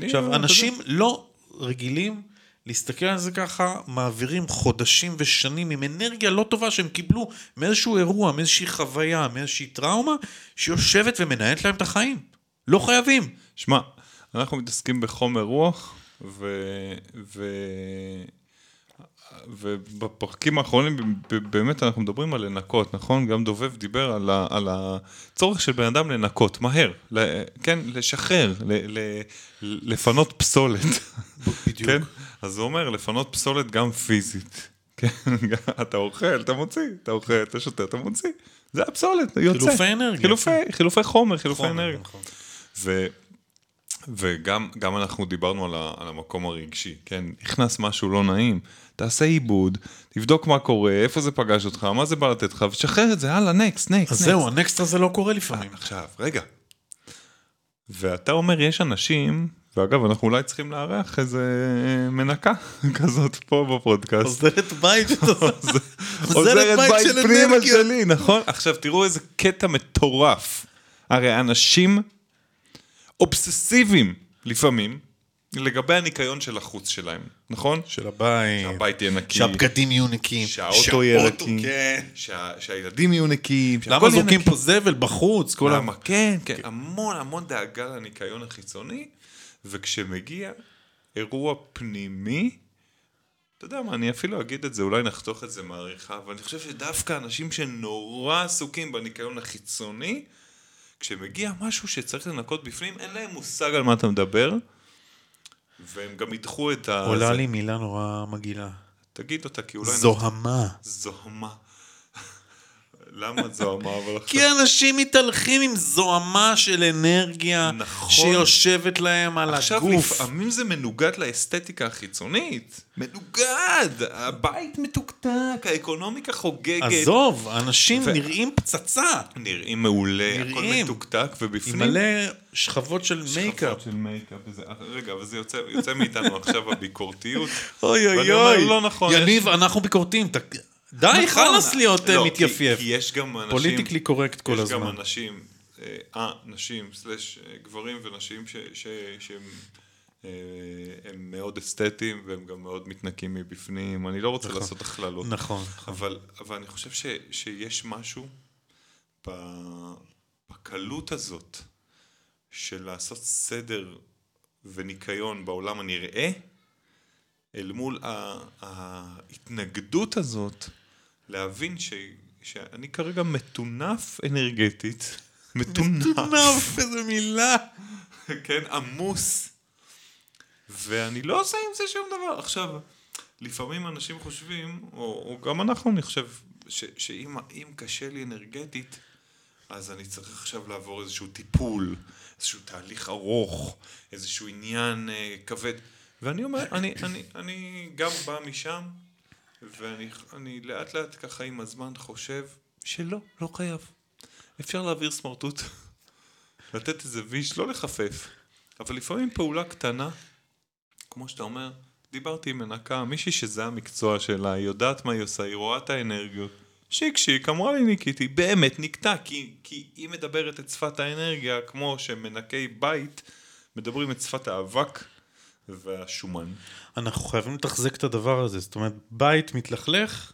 עכשיו, אנשים לא רגילים להסתכל על זה ככה, מעבירים חודשים ושנים עם אנרגיה לא טובה שהם קיבלו מאיזשהו אירוע, מאיזושהי חוויה, מאיזושהי טראומה, שיושבת ומנהלת להם את החיים. לא חייבים. שמע, אנחנו מתעסקים בחומר רוח, ו... ו... ובפרקים האחרונים באמת אנחנו מדברים על לנקות, נכון? גם דובב דיבר על, ה... על הצורך של בן אדם לנקות, מהר, ל... כן, לשחרר, ל... ל... לפנות פסולת, בדיוק. כן? אז הוא אומר, לפנות פסולת גם פיזית, כן, אתה אוכל, אתה מוציא, אתה אוכל, אתה שותה, אתה מוציא. זה הפסולת, יוצא. חילופי אנרגיה. חילופי, חילופי חומר, חילופי חומר, אנרגיה. נכון. ו, וגם גם אנחנו דיברנו על, ה, על המקום הרגשי, כן? נכנס משהו לא נעים, תעשה עיבוד, תבדוק מה קורה, איפה זה פגש אותך, מה זה בא לתת לך, ושחרר את זה, הלאה, נקסט, נקסט. אז זהו, הנקסט הזה לא קורה לפעמים. עכשיו, רגע. ואתה אומר, יש אנשים, ואגב, אנחנו אולי צריכים לארח איזה מנקה כזאת פה בפודקאסט. עוזרת בית. עוזרת בית של פנימה. שלי, נכון? עכשיו תראו איזה קטע מטורף. הרי אנשים אובססיביים לפעמים לגבי הניקיון של החוץ שלהם, נכון? של הבית. שהבית יהיה נקי, שהבגדים יהיו נקיים. שהאוטו יהיה נקי, כן. שה- שהילדים יהיו נקיים, למה זורקים נקי. פה זבל בחוץ? כל. למה? כן, כן, המון המון דאגה לניקיון החיצוני, וכשמגיע אירוע פנימי, אתה יודע מה, אני אפילו אגיד את זה, אולי נחתוך את זה מעריכה, אבל אני חושב שדווקא אנשים שנורא עסוקים בניקיון החיצוני, כשמגיע משהו שצריך לנקות בפנים, אין להם מושג על מה אתה מדבר, והם גם ידחו את ה... עולה זה. לי מילה נורא מגעילה. תגיד אותה, כי אולי... זוהמה. זוהמה. למה זוהמה? אבל עכשיו... כי אנשים מתהלכים עם זוהמה של אנרגיה נכון. שיושבת להם על עכשיו הגוף. לפעמים זה מנוגד לאסתטיקה החיצונית. מנוגד! הבית מתוקתק, האקונומיקה חוגגת. עזוב, אנשים ו- נראים פצצה. נראים מעולה, הכל נראים. מתוקתק, עם ובפנים... מלא שכבות של מייקאפ. שכבות של מייקאפ וזה. רגע, אבל זה יוצא, יוצא מאיתנו עכשיו הביקורתיות. אוי ואני אוי אומר, אוי. לא נכון, יניב, אנחנו ביקורתיים. ת- די, נכון. חלאס להיות אה, לא, מתייפייף. כי יש גם אנשים... politically correct כל יש הזמן. גם אנשים, אה, אה, נשים, slash אה, גברים ונשים שהם הם מאוד אסתטיים והם גם מאוד מתנקים מבפנים. אני לא רוצה לעשות הכללות. נכון. אבל, אבל אני חושב ש, שיש משהו ב- בקלות הזאת של לעשות סדר וניקיון בעולם הנראה, אל מול ההתנגדות הזאת, להבין ש, שאני כרגע מטונף אנרגטית. מטונף. טונף, איזה מילה. כן, עמוס. ואני לא עושה עם זה שום דבר. עכשיו, לפעמים אנשים חושבים, או, או גם אנחנו, אני חושב, ש, שאם אם קשה לי אנרגטית, אז אני צריך עכשיו לעבור איזשהו טיפול, איזשהו תהליך ארוך, איזשהו עניין אה, כבד. ואני אומר, אני, אני, אני גם בא משם, ואני אני לאט לאט ככה עם הזמן חושב שלא, לא חייב. אפשר להעביר סמרטוט. לתת איזה ויש, לא לחפף, אבל לפעמים פעולה קטנה, כמו שאתה אומר, דיברתי עם מנקה, מישהי שזה המקצוע שלה, היא יודעת מה היא עושה, היא רואה את האנרגיות. שיק שיק, אמרה לי ניקיתי, באמת נקטע, כי, כי היא מדברת את שפת האנרגיה, כמו שמנקי בית מדברים את שפת האבק והשומן. אנחנו חייבים לתחזק את הדבר הזה. זאת אומרת, בית מתלכלך,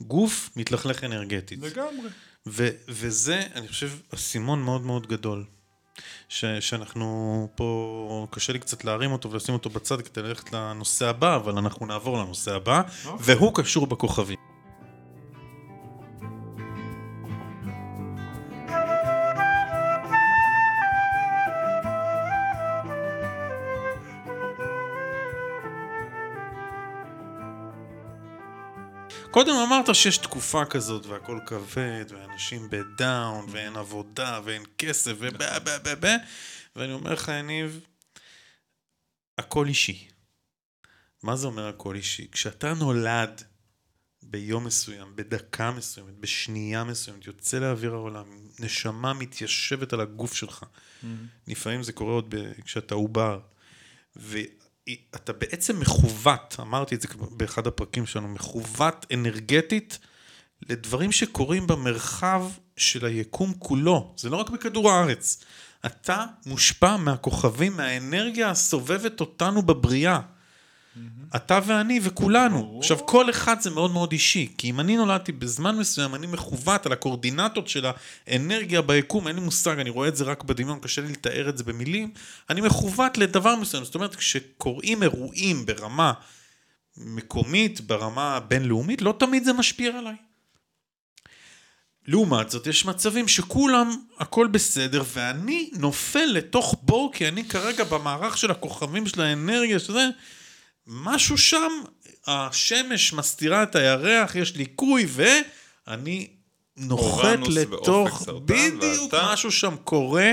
גוף מתלכלך אנרגטית. לגמרי. ו- וזה, אני חושב, אסימון מאוד מאוד גדול. ש- שאנחנו פה, קשה לי קצת להרים אותו ולשים אותו בצד כדי ללכת לנושא הבא, אבל אנחנו נעבור לנושא הבא, והוא קשור בכוכבים. קודם אמרת שיש תקופה כזאת והכל כבד, ואנשים בדאון, ואין עבודה, ואין כסף, ובא בא בא בא, ואני אומר לך, יניב, הכל אישי. מה זה אומר הכל אישי? כשאתה נולד ביום מסוים, בדקה מסוימת, בשנייה מסוימת, יוצא לאוויר העולם, נשמה מתיישבת על הגוף שלך. לפעמים זה קורה עוד ב- כשאתה עובר. ואתה בעצם מכוות, אמרתי את זה באחד הפרקים שלנו, מכוות אנרגטית לדברים שקורים במרחב של היקום כולו. זה לא רק בכדור הארץ. אתה מושפע מהכוכבים, מהאנרגיה הסובבת אותנו בבריאה. אתה ואני וכולנו. עכשיו, כל אחד זה מאוד מאוד אישי, כי אם אני נולדתי בזמן מסוים, אני מכוות על הקורדינטות של האנרגיה ביקום, אין לי מושג, אני רואה את זה רק בדמיון, קשה לי לתאר את זה במילים, אני מכוות לדבר מסוים. זאת אומרת, כשקורים אירועים ברמה מקומית, ברמה בינלאומית, לא תמיד זה משפיע עליי. לעומת זאת, יש מצבים שכולם, הכל בסדר, ואני נופל לתוך בור, כי אני כרגע במערך של הכוכבים של האנרגיה, שזה, משהו שם, השמש מסתירה את הירח, יש ליקוי, ואני נוחת לתוך... בדיוק, ואתה- משהו שם קורה.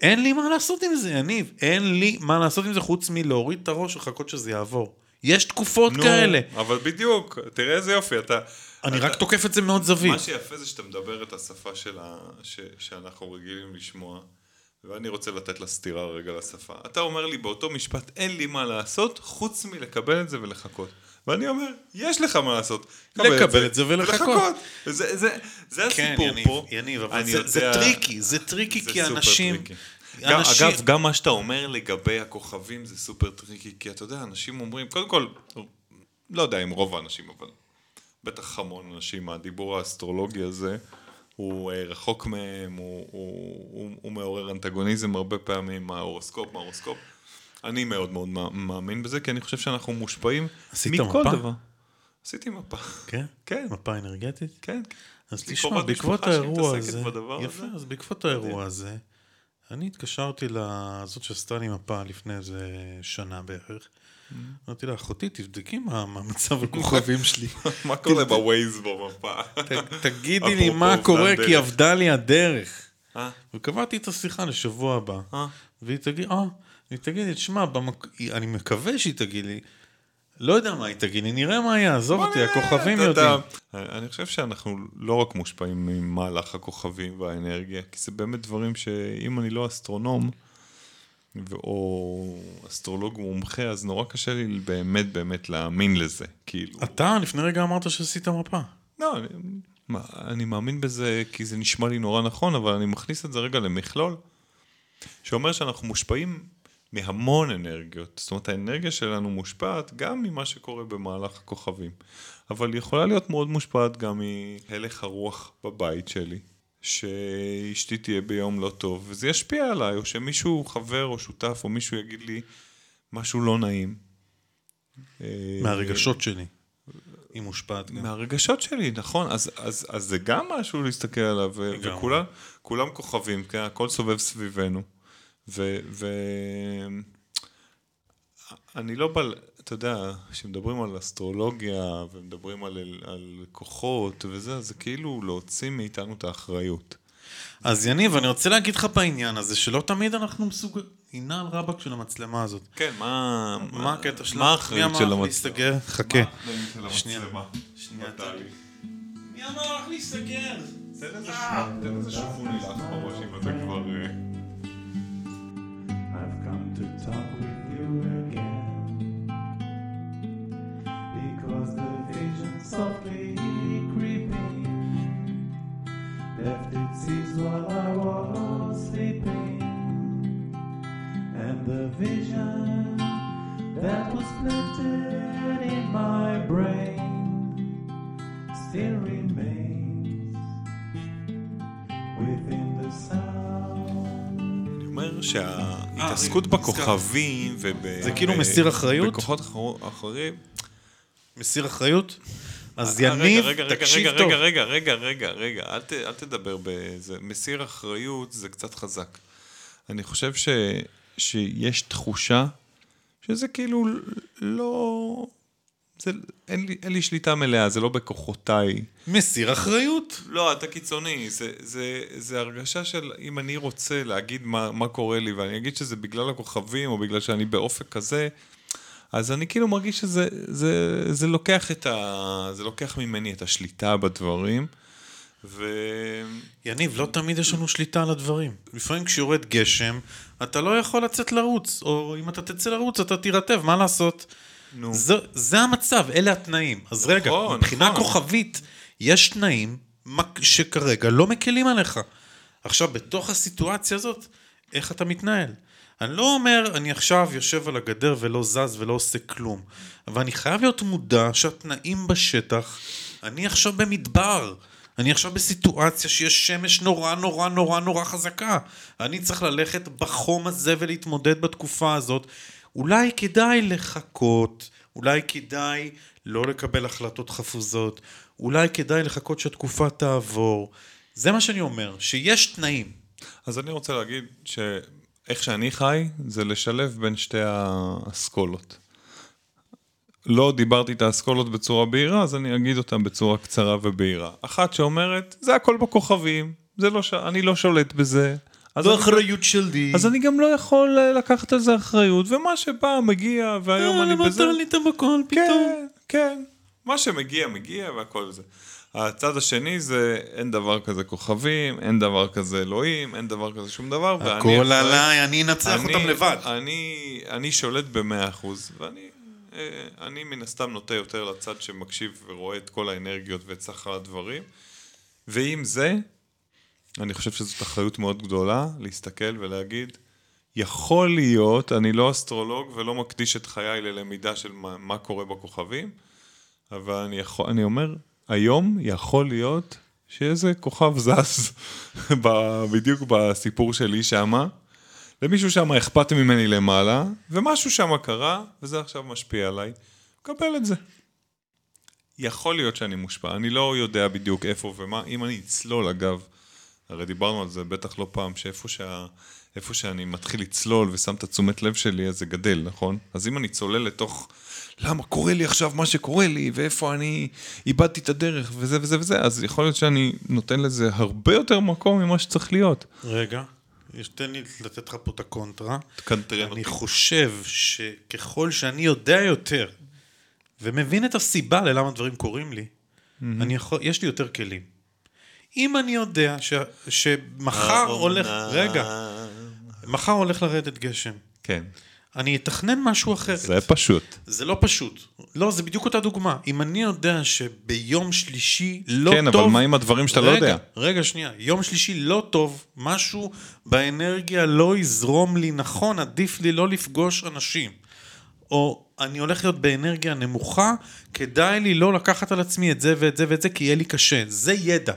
אין לי מה לעשות עם זה, יניב. אין לי מה לעשות עם זה חוץ מלהוריד את הראש ולחכות שזה יעבור. יש תקופות נו, כאלה. אבל בדיוק, תראה איזה יופי, אתה... אני אתה- רק תוקף את זה מאוד זווית. מה שיפה זה שאתה מדבר את השפה של ה... ש... שאנחנו רגילים לשמוע, ואני רוצה לתת לה סטירה רגע לשפה. אתה אומר לי באותו משפט, אין לי מה לעשות, חוץ מלקבל את זה ולחכות. ואני אומר, יש לך מה לעשות. קבל לקבל את זה ולחכות. זה, זה, זה כן, הסיפור יניב, פה. יניב, אבל זה, tricky, זה tricky זה כי. tricky. אנשים- אגב, גם מה שאתה אומר לגבי הכוכבים זה super tricky, כי אתה יודע, אנשים אומרים, קודם כל, לא יודע אם רוב האנשים, אבל בטח המון אנשים, הדיבור האסטרולוגי הזה, הוא אה, רחוק מהם, הוא, הוא, הוא, הוא מעורר אנטגוניזם הרבה פעמים, ההורוסקופ, מה ההורוסקופ. אני מאוד מאוד מא- מאמין בזה, כי אני חושב שאנחנו מושפעים מכל מפה? דבר. עשיתי מפה. כן? כן. מפה אנרגטית? כן. אז תשמע, בעקבות האירוע הזה, יפה, הזה. אז בעקבות האירוע הזה, אני התקשרתי לזאת שעשתה לי מפה לפני איזה שנה בערך. אמרתי לה, אחותי, תבדקי מה מה מצב הכוכבים שלי. מה קורה בווייז במפה? תגידי לי מה קורה. כי אבדה לי הדרך. אה? וקבעתי את השיחה לשבוע הבא. אה? והיא תגיד, אה, היא תגיד לי, תשמע, במק... אני מקווה שהיא תגיד לי, לא יודע מה היא תגיד לי, נראה מה יהיה, עזוב אותי, הכוכבים יודעים. אני חושב שאנחנו לא רק מושפעים ממהלך הכוכבים והאנרגיה, כי זה באמת דברים שאם אני לא אסטרונום, או אסטרולוג מומחה, אז נורא קשה לי באמת באמת להאמין לזה, כאילו. אתה לפני רגע אמרת שעשית מפה. לא, אני, מה, אני מאמין בזה כי זה נשמע לי נורא נכון, אבל אני מכניס את זה רגע למכלול, שאומר שאנחנו מושפעים מהמון אנרגיות. זאת אומרת, האנרגיה שלנו מושפעת גם ממה שקורה במהלך הכוכבים. אבל היא יכולה להיות מאוד מושפעת גם מהלך הרוח בבית שלי, שאשתי תהיה ביום לא טוב, וזה ישפיע עליי, או שמישהו, חבר או שותף, או מישהו יגיד לי משהו לא נעים. אה, מהרגשות שלי. היא מושפעת גם. מהרגשות שלי, נכון, אז, אז, אז זה גם משהו להסתכל עליו. וכולם כולם כוכבים, כן, הכל סובב סביבנו, ו... ו... אני לא בא, אתה יודע, כשמדברים על אסטרולוגיה ומדברים על, על כוחות וזה, אז זה כאילו להוציא מאיתנו את האחריות. אז יניב, אני רוצה להגיד לך בעניין הזה, שלא תמיד אנחנו מסוגלים... היא נעה על רבאק של המצלמה הזאת. כן, מה... מה הקטע שלה? מה האחריות מי של אמר לך המצלמה? להסתגר? חכה. מה האחריות של שנייה. המצלמה? שנייה? מי אמר לך להסתגר? תן איזה תן איזה שופוני לך בראש אם אתה כבר... אה, I've come to talk because the vision softly creeping left its seeds while I was sleeping, and the vision that was planted in my brain still remains within the sound. אני אומר שההתעסקות בכוכבים וב... זה כאילו מסיר אחריות? בכוחות אחר- אחרים. מסיר אחריות? אז אה, יניב, תקשיב רגע, טוב. רגע, רגע, רגע, רגע, רגע, אל, ת, אל תדבר בזה. מסיר אחריות זה קצת חזק. אני חושב ש, שיש תחושה שזה כאילו לא... זה, אין, לי, אין לי שליטה מלאה, זה לא בכוחותיי. מסיר אחריות. לא, אתה קיצוני, זה, זה, זה הרגשה של אם אני רוצה להגיד מה, מה קורה לי, ואני אגיד שזה בגלל הכוכבים, או בגלל שאני באופק כזה, אז אני כאילו מרגיש שזה זה, זה לוקח, את ה, זה לוקח ממני את השליטה בדברים, ו... יניב, לא תמיד יש לנו שליטה על הדברים. לפעמים כשיורד גשם, אתה לא יכול לצאת לרוץ, או אם אתה תצא לרוץ, אתה תירטב, מה לעשות? נו. זה, זה המצב, אלה התנאים. אז רגע, נכון, מבחינה נכון. כוכבית, יש תנאים שכרגע לא מקלים עליך. עכשיו, בתוך הסיטואציה הזאת, איך אתה מתנהל? אני לא אומר, אני עכשיו יושב על הגדר ולא זז ולא עושה כלום, אבל אני חייב להיות מודע שהתנאים בשטח, אני עכשיו במדבר. אני עכשיו בסיטואציה שיש שמש נורא נורא נורא נורא חזקה. אני צריך ללכת בחום הזה ולהתמודד בתקופה הזאת. אולי כדאי לחכות, אולי כדאי לא לקבל החלטות חפוזות, אולי כדאי לחכות שהתקופה תעבור. זה מה שאני אומר, שיש תנאים. אז אני רוצה להגיד שאיך שאני חי, זה לשלב בין שתי האסכולות. לא דיברתי את האסכולות בצורה בהירה, אז אני אגיד אותם בצורה קצרה ובהירה. אחת שאומרת, זה הכל בכוכבים, זה לא ש... אני לא שולט בזה. זו אני- אחריות שלי. אז אני גם לא יכול אה, לקחת על זה אחריות, ומה שבא מגיע, והיום אני למה בזה... אתה עלית בכל פתאום? כן, כן. מה שמגיע, מגיע והכל זה. הצד השני זה אין דבר כזה כוכבים, אין דבר כזה אלוהים, אין דבר כזה שום דבר. הכל עליי, אני אנצח אותם לבד. אני, אני שולט במאה אחוז, ואני אה, אני מן הסתם נוטה יותר לצד שמקשיב ורואה את כל האנרגיות ואת סחר הדברים. ועם זה, אני חושב שזאת אחריות מאוד גדולה להסתכל ולהגיד, יכול להיות, אני לא אסטרולוג ולא מקדיש את חיי ללמידה של מה, מה קורה בכוכבים, אבל אני, יכול, אני אומר, היום יכול להיות שאיזה כוכב זז בדיוק בסיפור שלי שמה. למישהו שם אכפת ממני למעלה, ומשהו שם קרה, וזה עכשיו משפיע עליי. קבל את זה. יכול להיות שאני מושפע, אני לא יודע בדיוק איפה ומה, אם אני אצלול אגב, הרי דיברנו על זה בטח לא פעם, שאיפה שה... איפה שאני מתחיל לצלול ושם את התשומת לב שלי, אז זה גדל, נכון? אז אם אני צולל לתוך למה קורה לי עכשיו מה שקורה לי, ואיפה אני איבדתי את הדרך, וזה וזה וזה, אז יכול להיות שאני נותן לזה הרבה יותר מקום ממה שצריך להיות. רגע, יש- תן לי לתת לך פה את הקונטרה. תקנטרן אותי. אני חושב שככל שאני יודע יותר ומבין את הסיבה ללמה דברים קורים לי, אני יכול, יש לי יותר כלים. אם אני יודע ש, שמחר הולך, רגע, מחר הולך לרדת גשם, כן. אני אתכנן משהו אחר. זה פשוט. זה לא פשוט. לא, זה בדיוק אותה דוגמה. אם אני יודע שביום שלישי לא כן, טוב... אבל מה עם הדברים שאתה לא רגע, יודע? רגע, שנייה. יום שלישי לא טוב, משהו באנרגיה לא יזרום לי נכון, עדיף לי לא לפגוש אנשים. או אני הולך להיות באנרגיה נמוכה, כדאי לי לא לקחת על עצמי את זה ואת זה ואת זה, כי יהיה לי קשה. זה ידע.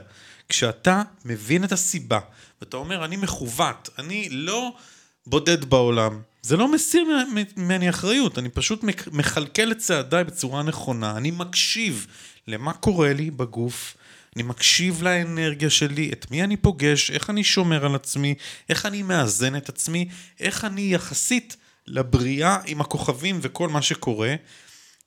כשאתה מבין את הסיבה, ואתה אומר, אני מכוות, אני לא בודד בעולם, זה לא מסיר ממני אחריות, אני פשוט מכלכל את צעדיי בצורה נכונה, אני מקשיב למה קורה לי בגוף, אני מקשיב לאנרגיה שלי, את מי אני פוגש, איך אני שומר על עצמי, איך אני מאזן את עצמי, איך אני יחסית לבריאה עם הכוכבים וכל מה שקורה.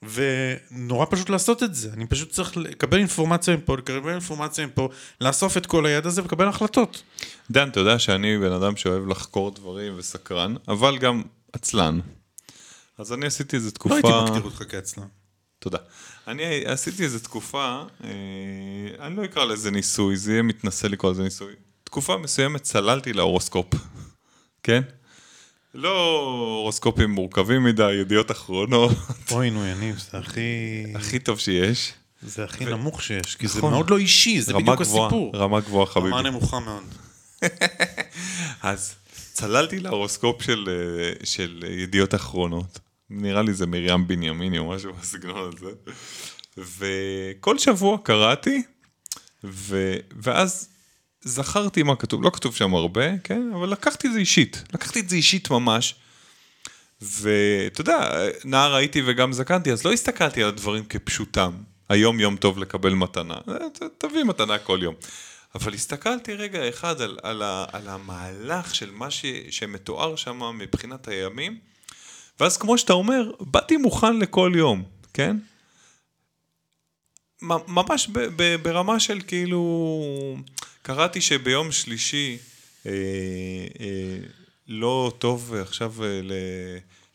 ונורא פשוט לעשות את זה, אני פשוט צריך לקבל אינפורמציה מפה, לקבל אינפורמציה מפה, לאסוף את כל הידע הזה ולקבל החלטות. דן, אתה יודע שאני בן אדם שאוהב לחקור דברים וסקרן, אבל גם עצלן. אז אני עשיתי איזה תקופה... לא הייתי מגדיר אותך כעצלן. תודה. אני עשיתי איזה תקופה, אה, אני לא אקרא לזה ניסוי, זה יהיה מתנשא לקרוא לזה ניסוי. תקופה מסוימת צללתי להורוסקופ, כן? לא הורוסקופים מורכבים מדי, ידיעות אחרונות, אוי נו יניב, זה הכי... הכי טוב שיש. זה הכי נמוך שיש, כי זה נכון. מאוד לא אישי, זה בדיוק הסיפור. רמה גבוהה חביבי. רמה נמוכה מאוד. אז צללתי להורוסקופ של, אה, של ידיעות אחרונות. נראה לי זה מרים בנימיני או משהו בסגנון הזה. וכל שבוע קראתי, ו... ואז זכרתי מה כתוב. לא כתוב שם הרבה, כן? אבל לקחתי את זה אישית. לקחתי את זה אישית ממש. ואתה יודע, נער הייתי וגם זקנתי, אז לא הסתכלתי על הדברים כפשוטם. היום יום טוב לקבל מתנה. אה, תביא מתנה כל יום. אבל הסתכלתי רגע אחד על, על, ה, על המהלך של מה ש, שמתואר שם מבחינת הימים, ואז כמו שאתה אומר, באתי מוכן לכל יום, כן? ממש ב, ב, ברמה של כאילו, קראתי שביום שלישי אה, אה, לא טוב עכשיו אה, ל...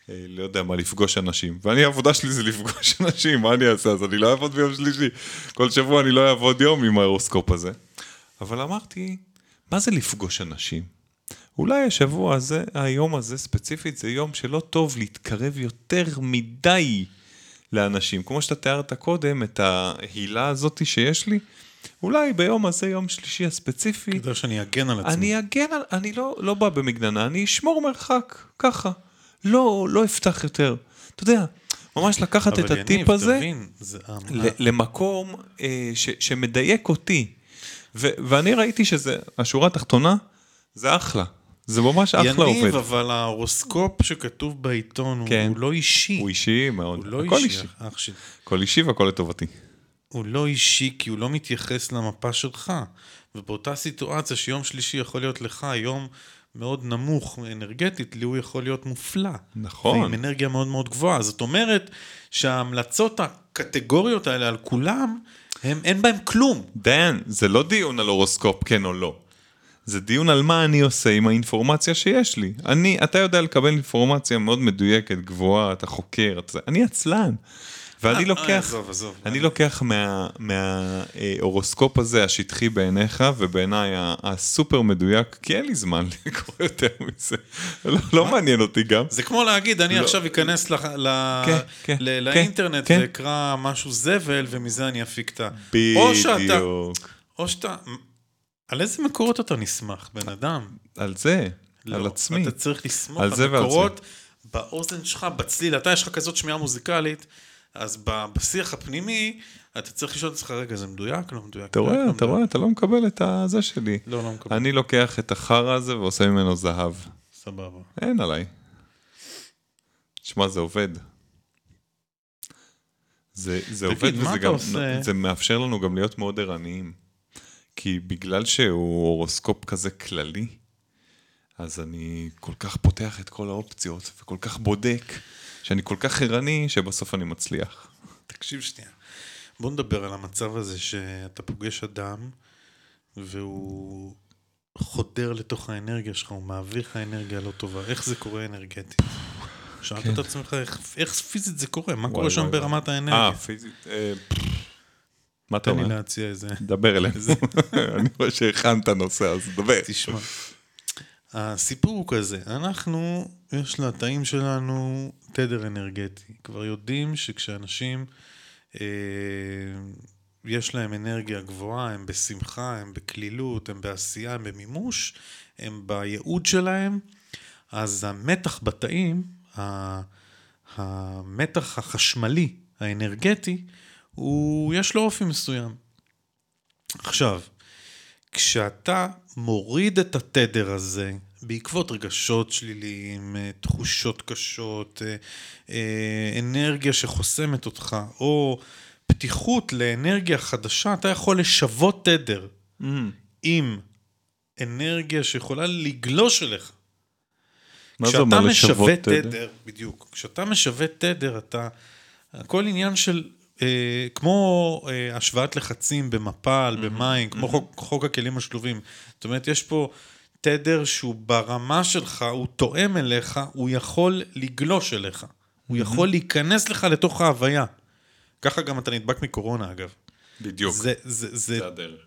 אה, לא יודע מה, לפגוש אנשים. ואני, העבודה שלי זה לפגוש אנשים, מה אני אעשה? אז אני לא אעבוד ביום שלישי. כל שבוע אני לא אעבוד יום עם ההורוסקופ הזה. אבל אמרתי, מה זה לפגוש אנשים? אולי השבוע הזה, היום הזה ספציפית, זה יום שלא טוב להתקרב יותר מדי לאנשים. כמו שאתה תיארת קודם, את ההילה הזאת שיש לי, אולי ביום הזה, יום שלישי הספציפי, כדאי שאני אגן על עצמי. אני אגן על... אני לא, לא בא במגננה, אני אשמור מרחק, ככה. לא, לא אפתח יותר. אתה יודע, ממש לקחת את הטיפ יניב, הזה תבין, זה- ל- למקום אה, ש, שמדייק אותי. ו, ואני ראיתי שזה, השורה התחתונה, זה אחלה. זה ממש אחלה יניב, עובד. אבל ההורוסקופ שכתוב בעיתון כן. הוא לא אישי. הוא אישי מאוד. הוא לא הכל אישי, אישי. הכל אישי והכל לטובתי. הוא לא אישי כי הוא לא מתייחס למפה שלך. ובאותה סיטואציה שיום שלישי יכול להיות לך יום מאוד נמוך אנרגטית, לי הוא יכול להיות מופלא. נכון. ועם אנרגיה מאוד מאוד גבוהה. זאת אומרת שההמלצות הקטגוריות האלה על כולם, הם, אין בהם כלום. דן, זה לא דיון על הורוסקופ כן או לא. זה דיון על מה אני עושה עם האינפורמציה שיש לי. אני, אתה יודע לקבל אינפורמציה מאוד מדויקת, גבוהה, אתה חוקר, אתה... אני עצלן. ואני אה, לוקח, עזוב, עזוב. אני לוקח מההורוסקופ הזה, השטחי בעיניך, ובעיניי הסופר מדויק, כי אין לי זמן לקרוא יותר מזה. לא, לא מעניין אותי גם. זה כמו להגיד, אני לא. עכשיו אכנס כן, כן, ל- כן, לאינטרנט. ואקרא משהו זבל, ומזה אני אפיק את ה... בדיוק. או שאתה... על איזה מקורות אתה נסמך, בן אדם? על זה, על לא, עצמי. אתה צריך לסמוך על על, ועל מקורות באוזן שלך, בצליל. אתה, יש לך כזאת שמיעה מוזיקלית, אז בשיח הפנימי, אתה צריך לשאול את עצמך, רגע, זה מדויק? לא מדויק? אתה רואה, מדויק, לא אתה רואה, אתה לא מקבל את הזה שלי. לא, לא מקבל. אני לוקח את החרא הזה ועושה ממנו זהב. סבבה. אין עליי. שמע, זה עובד. זה, זה תגיד, עובד וזה גם, עושה? זה מאפשר לנו גם להיות מאוד ערניים. כי בגלל שהוא הורוסקופ כזה כללי, אז אני כל כך פותח את כל האופציות וכל כך בודק, שאני כל כך ערני, שבסוף אני מצליח. תקשיב שנייה. בוא נדבר על המצב הזה שאתה פוגש אדם, והוא חודר לתוך האנרגיה שלך, הוא מעביר לך אנרגיה לא טובה. איך זה קורה אנרגטית? שאלת כן. את עצמך, איך, איך פיזית זה קורה? מה וואי, קורה שם וואי, ברמת אה, האנרגיה? פיזית. אה, מה אתה תן לי אומר? להציע איזה... דבר אלינו. אני רואה שהכנת נושא, אז דבר. תשמע, הסיפור הוא כזה, אנחנו, יש לתאים שלנו תדר אנרגטי. כבר יודעים שכשאנשים, אה, יש להם אנרגיה גבוהה, הם בשמחה, הם בקלילות, הם בעשייה, הם במימוש, הם בייעוד שלהם, אז המתח בתאים, המתח החשמלי, האנרגטי, הוא, יש לו אופי מסוים. עכשיו, כשאתה מוריד את התדר הזה בעקבות רגשות שליליים, אה, תחושות קשות, אה, אה, אנרגיה שחוסמת אותך, או פתיחות לאנרגיה חדשה, אתה יכול לשוות תדר עם אנרגיה שיכולה לגלוש אליך. מה זה אומר כשאתה לשוות משווה תדר? תדר, בדיוק, כשאתה משווה תדר, אתה, הכל עניין של, אה, כמו אה, השוואת לחצים במפל, במים, כמו חוק, חוק הכלים השלובים. זאת אומרת, יש פה תדר שהוא ברמה שלך, הוא תואם אליך, הוא יכול לגלוש אליך. הוא יכול להיכנס לך לתוך ההוויה. ככה גם אתה נדבק מקורונה, אגב. בדיוק. זה, זה, זה.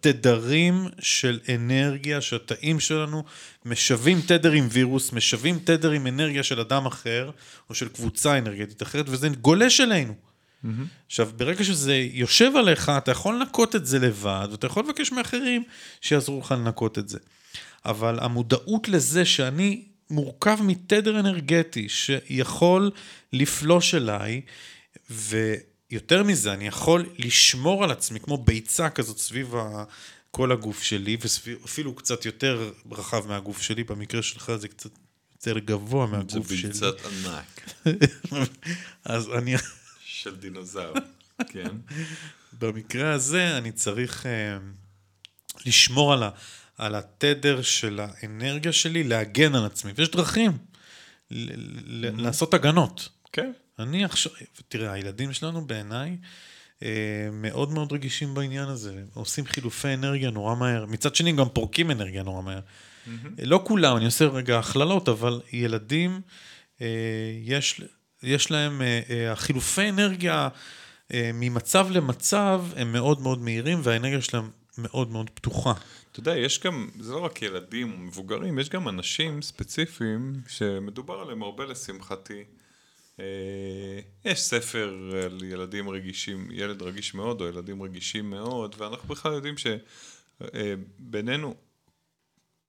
תדרים של אנרגיה שהתאים שלנו משווים תדר עם וירוס, משווים תדר עם אנרגיה של אדם אחר, או של קבוצה אנרגטית אחרת, וזה גולש אלינו. עכשיו, ברגע שזה יושב עליך, אתה יכול לנקות את זה לבד, ואתה יכול לבקש מאחרים שיעזרו לך לנקות את זה. אבל המודעות לזה שאני מורכב מתדר אנרגטי שיכול לפלוש אליי, ויותר מזה, אני יכול לשמור על עצמי כמו ביצה כזאת סביב ה... כל הגוף שלי, ואפילו קצת יותר רחב מהגוף שלי, במקרה שלך זה קצת יותר גבוה זה מהגוף שלי. ביצת ענק אז אני, של דינוזאור, כן? במקרה הזה אני צריך אה, לשמור על, ה, על התדר של האנרגיה שלי, להגן על עצמי. ויש דרכים ל, לעשות הגנות. כן. אני עכשיו, תראה, הילדים שלנו בעיניי אה, מאוד מאוד רגישים בעניין הזה. עושים חילופי אנרגיה נורא מהר. מצד שני, גם פורקים אנרגיה נורא מהר. לא כולם, אני עושה רגע הכללות, אבל ילדים, אה, יש, יש להם, אה, אה, החילופי אנרגיה אה, ממצב למצב הם מאוד מאוד מהירים, והאנרגיה שלהם מאוד מאוד פתוחה. אתה יודע, יש גם, זה לא רק ילדים או מבוגרים, יש גם אנשים ספציפיים שמדובר עליהם הרבה לשמחתי. אה, יש ספר על ילדים רגישים, ילד רגיש מאוד או ילדים רגישים מאוד, ואנחנו בכלל יודעים שבינינו,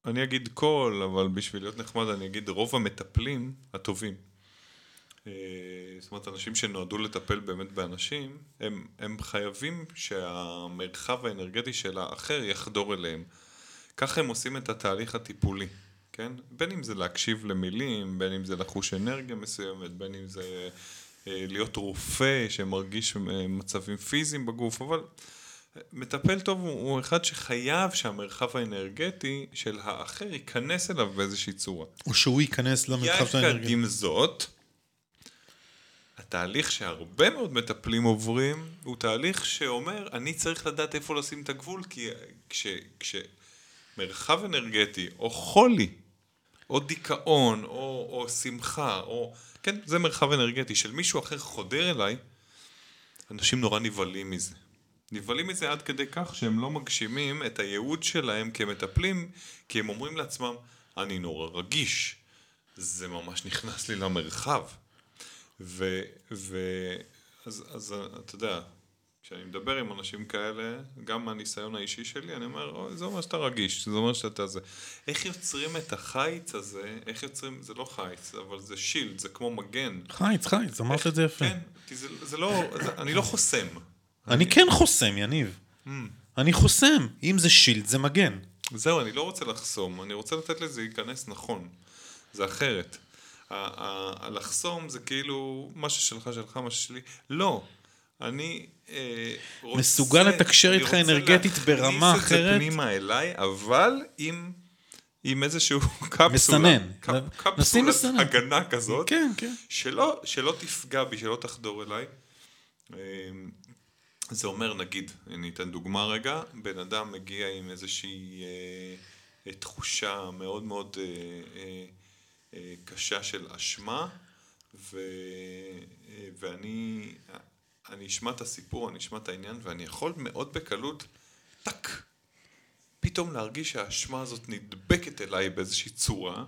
אני אגיד כל, אבל בשביל להיות נחמד אני אגיד רוב המטפלים הטובים. אה, זאת אומרת, אנשים שנועדו לטפל באמת באנשים, הם, הם חייבים שהמרחב האנרגטי של האחר יחדור אליהם. ככה הם עושים את התהליך הטיפולי, כן? בין אם זה להקשיב למילים, בין אם זה לחוש אנרגיה מסוימת, בין אם זה אה, להיות רופא שמרגיש אה, מצבים פיזיים בגוף, אבל מטפל טוב הוא, הוא אחד שחייב שהמרחב האנרגטי של האחר ייכנס אליו באיזושהי צורה. או שהוא ייכנס למרחב של יחד. עם זאת, התהליך שהרבה מאוד מטפלים עוברים, הוא תהליך שאומר, אני צריך לדעת איפה לשים את הגבול, כי כש, כשמרחב אנרגטי, או חולי, או דיכאון, או, או שמחה, או... כן, זה מרחב אנרגטי של מישהו אחר חודר אליי, אנשים נורא נבהלים מזה. נבהלים מזה עד כדי כך שהם לא מגשימים את הייעוד שלהם כמטפלים, כי הם אומרים לעצמם, אני נורא רגיש, זה ממש נכנס לי למרחב. ו... ו... אז, אז אתה יודע, כשאני מדבר עם אנשים כאלה, גם מהניסיון האישי שלי, אני אומר, "אוי, זה אומר שאתה רגיש, זה אומר שאתה זה. איך יוצרים את החיץ הזה, איך יוצרים, זה לא חיץ, אבל זה שילד, זה כמו מגן. חייץ, חייץ, אמרת את זה יפה. כן, כי זה, זה לא, זה, אני לא חוסם. אני כן חוסם, יניב. Mm. אני חוסם. אם זה שילד, זה מגן. זהו, אני לא רוצה לחסום, אני רוצה לתת לזה להיכנס נכון. זה אחרת. הלחסום זה כאילו, מה ששלך שלך, מה ששלי. לא. אני אה, רוצה... מסוגל לתקשר אני איתך רוצה אנרגטית ברמה להכניס את זה אחרת? פנימה אליי, אבל עם... עם איזשהו קפסולה, מסנן. קפ, קפסולת. הגנה כזאת, כן, כן. שלא, שלא תפגע בי, שלא תחדור אליי. אמ, זה אומר, נגיד, אני אתן דוגמה רגע, בן אדם מגיע עם איזושהי אה, תחושה מאוד מאוד אה, אה, אה, קשה של אשמה, ו, אה, ואני אני אשמע את הסיפור, אני אשמע את העניין, ואני יכול מאוד בקלות, טאק, פתאום להרגיש שהאשמה הזאת נדבקת אליי באיזושהי צורה,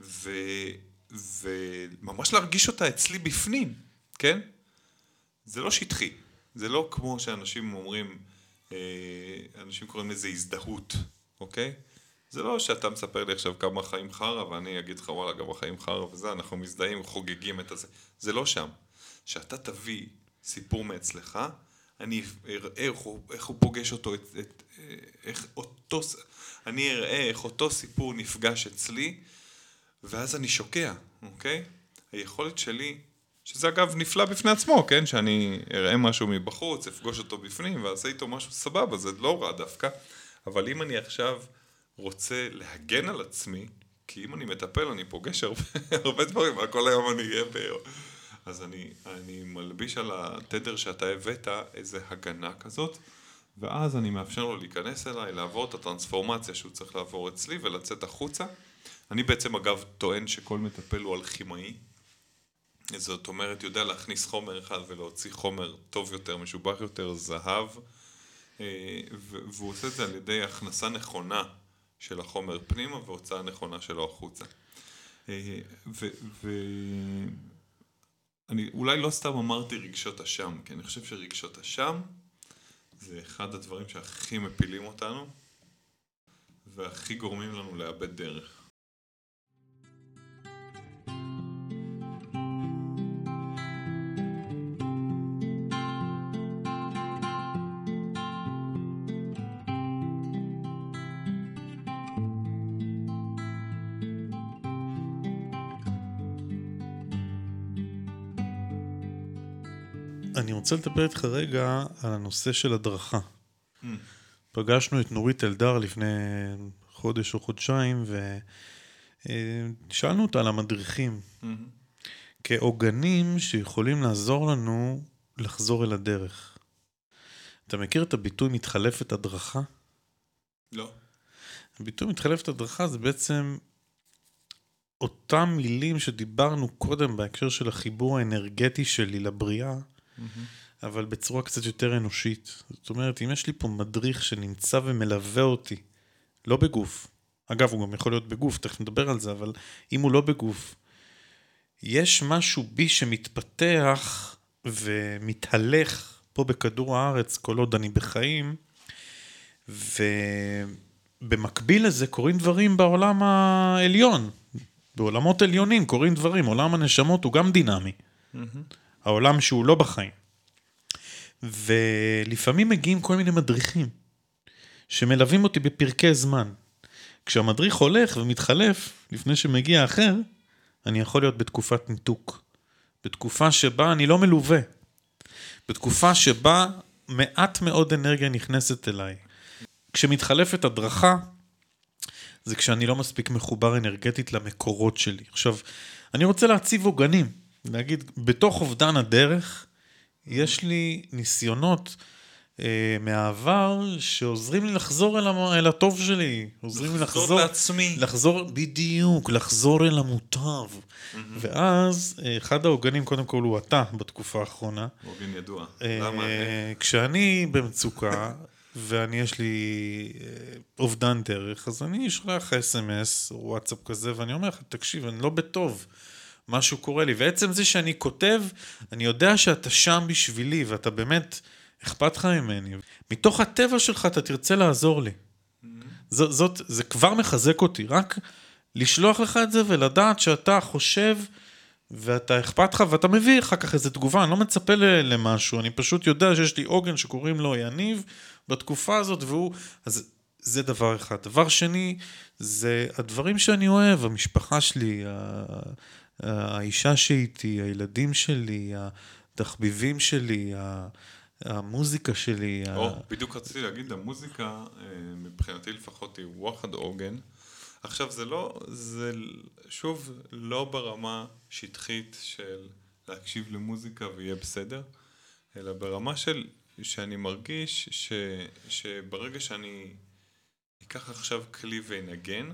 ו... וממש להרגיש אותה אצלי בפנים, כן? זה לא שטחי, זה לא כמו שאנשים אומרים, אה, אנשים קוראים לזה הזדהות, אוקיי? זה לא שאתה מספר לי עכשיו כמה חיים חרא ואני אגיד לך וואלה גם החיים חרא וזה, אנחנו מזדהים, חוגגים את הזה, זה לא שם. שאתה תביא סיפור מאצלך, אני אראה איך הוא, איך הוא פוגש אותו, את, את, איך אותו, אני אראה איך אותו סיפור נפגש אצלי, ואז אני שוקע, אוקיי? היכולת שלי, שזה אגב נפלא בפני עצמו, כן? שאני אראה משהו מבחוץ, אפגוש אותו בפנים ואעשה איתו משהו סבבה, זה לא רע דווקא, אבל אם אני עכשיו רוצה להגן על עצמי, כי אם אני מטפל אני פוגש הרבה, הרבה דברים, כל היום אני אהיה ב... אז אני, אני מלביש על התדר שאתה הבאת איזה הגנה כזאת, ואז אני מאפשר לו להיכנס אליי, לעבור את הטרנספורמציה שהוא צריך לעבור אצלי ולצאת החוצה. אני בעצם אגב טוען שכל מטפל הוא אלכימאי. זאת אומרת, יודע להכניס חומר אחד ולהוציא חומר טוב יותר, משובח יותר, זהב, אה, והוא עושה את זה על ידי הכנסה נכונה של החומר פנימה והוצאה נכונה שלו החוצה. אה, ו... ו- אני אולי לא סתם אמרתי רגשות אשם, כי אני חושב שרגשות אשם זה אחד הדברים שהכי מפילים אותנו והכי גורמים לנו לאבד דרך. רוצה לדבר איתך רגע על הנושא של הדרכה. פגשנו את נורית אלדר לפני חודש או חודשיים, ושאלנו אותה על המדריכים, כעוגנים שיכולים לעזור לנו לחזור אל הדרך. אתה מכיר את הביטוי מתחלפת הדרכה? לא. הביטוי מתחלפת הדרכה זה בעצם אותם מילים שדיברנו קודם בהקשר של החיבור האנרגטי שלי לבריאה, אבל בצורה קצת יותר אנושית. זאת אומרת, אם יש לי פה מדריך שנמצא ומלווה אותי, לא בגוף, אגב, הוא גם יכול להיות בגוף, תכף נדבר על זה, אבל אם הוא לא בגוף, יש משהו בי שמתפתח ומתהלך פה בכדור הארץ כל עוד אני בחיים, ובמקביל לזה קורים דברים בעולם העליון. בעולמות עליונים קורים דברים, עולם הנשמות הוא גם דינמי. העולם שהוא לא בחיים. ולפעמים מגיעים כל מיני מדריכים שמלווים אותי בפרקי זמן. כשהמדריך הולך ומתחלף לפני שמגיע אחר, אני יכול להיות בתקופת ניתוק. בתקופה שבה אני לא מלווה. בתקופה שבה מעט מאוד אנרגיה נכנסת אליי. כשמתחלפת הדרכה, זה כשאני לא מספיק מחובר אנרגטית למקורות שלי. עכשיו, אני רוצה להציב עוגנים, להגיד, בתוך אובדן הדרך, יש לי ניסיונות אה, מהעבר שעוזרים לי לחזור אל, המ... אל הטוב שלי, עוזרים לי לחזור לחזור... לעצמי. לחזור, בדיוק, לחזור אל המוטב. ואז, אה, אחד העוגנים, קודם כל, הוא אתה בתקופה האחרונה. עוגן ידוע. אה, למה? כשאני במצוקה, ואני יש לי אה, אובדן דרך, אז אני אשלח אס.אם.אס וואטסאפ כזה, ואני אומר לך, תקשיב, אני לא בטוב. משהו קורה לי, ועצם זה שאני כותב, אני יודע שאתה שם בשבילי, ואתה באמת, אכפת לך ממני. מתוך הטבע שלך אתה תרצה לעזור לי. זאת, זאת, זה כבר מחזק אותי, רק לשלוח לך את זה ולדעת שאתה חושב ואתה אכפת לך ואתה מביא אחר כך איזה תגובה, אני לא מצפה למשהו, אני פשוט יודע שיש לי עוגן שקוראים לו יניב בתקופה הזאת והוא, אז זה דבר אחד. דבר שני, זה הדברים שאני אוהב, המשפחה שלי, האישה שאיתי, הילדים שלי, התחביבים שלי, ה- המוזיקה שלי. ה- או, בדיוק רציתי להגיד, המוזיקה, אה, מבחינתי לפחות, היא וואחד עוגן. עכשיו, זה לא, זה שוב לא ברמה שטחית של להקשיב למוזיקה ויהיה בסדר, אלא ברמה של, שאני מרגיש ש, שברגע שאני אקח עכשיו כלי ואנגן,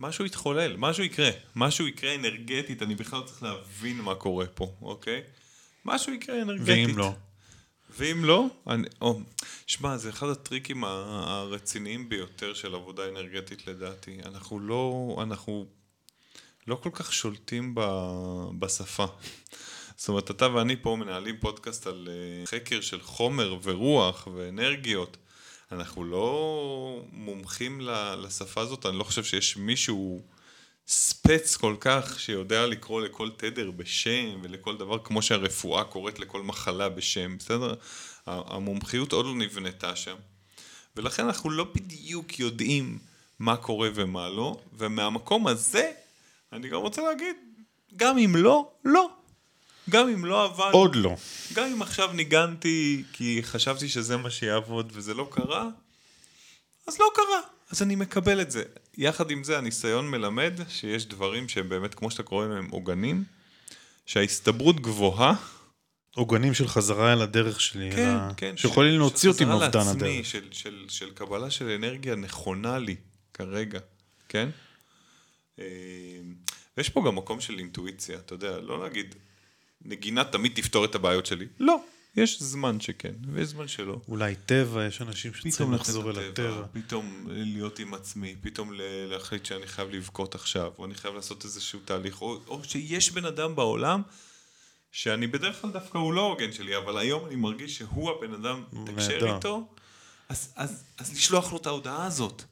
משהו יתחולל, משהו יקרה, משהו יקרה אנרגטית, אני בכלל צריך להבין מה קורה פה, אוקיי? משהו יקרה אנרגטית. ואם לא? ואם לא, אני, או, שמע, זה אחד הטריקים הרציניים ביותר של עבודה אנרגטית לדעתי. אנחנו לא, אנחנו לא כל כך שולטים ב, בשפה. זאת אומרת, אתה ואני פה מנהלים פודקאסט על אה, חקר של חומר ורוח ואנרגיות. אנחנו לא מומחים לשפה הזאת, אני לא חושב שיש מישהו ספץ כל כך שיודע לקרוא לכל תדר בשם ולכל דבר כמו שהרפואה קוראת לכל מחלה בשם, בסדר? המומחיות עוד לא נבנתה שם. ולכן אנחנו לא בדיוק יודעים מה קורה ומה לא, ומהמקום הזה אני גם רוצה להגיד, גם אם לא, לא. גם אם לא עבד, עוד לא. גם אם עכשיו ניגנתי כי חשבתי שזה מה שיעבוד וזה לא קרה, אז לא קרה, אז אני מקבל את זה. יחד עם זה, הניסיון מלמד שיש דברים שהם באמת, כמו שאתה קורא להם, עוגנים, שההסתברות גבוהה, עוגנים של חזרה אל הדרך שלי, כן, אלא כן, שיכולים של- להוציא של אותי חזרה מאובדן לעצמי, הדרך. של, של, של קבלה של אנרגיה נכונה לי כרגע, כן? אה, ויש פה גם מקום של אינטואיציה, אתה יודע, לא להגיד, נגינה תמיד תפתור את הבעיות שלי. לא, יש זמן שכן, ויש זמן שלא. אולי טבע, יש אנשים שצריכים לחזור אל הטבע. פתאום להיות עם עצמי, פתאום להחליט שאני חייב לבכות עכשיו, או אני חייב לעשות איזשהו תהליך, או, או שיש בן אדם בעולם שאני בדרך כלל דווקא הוא לא העוגן שלי, אבל היום אני מרגיש שהוא הבן אדם, תקשר. איתו, אז, אז, אז לשלוח לו את ההודעה הזאת.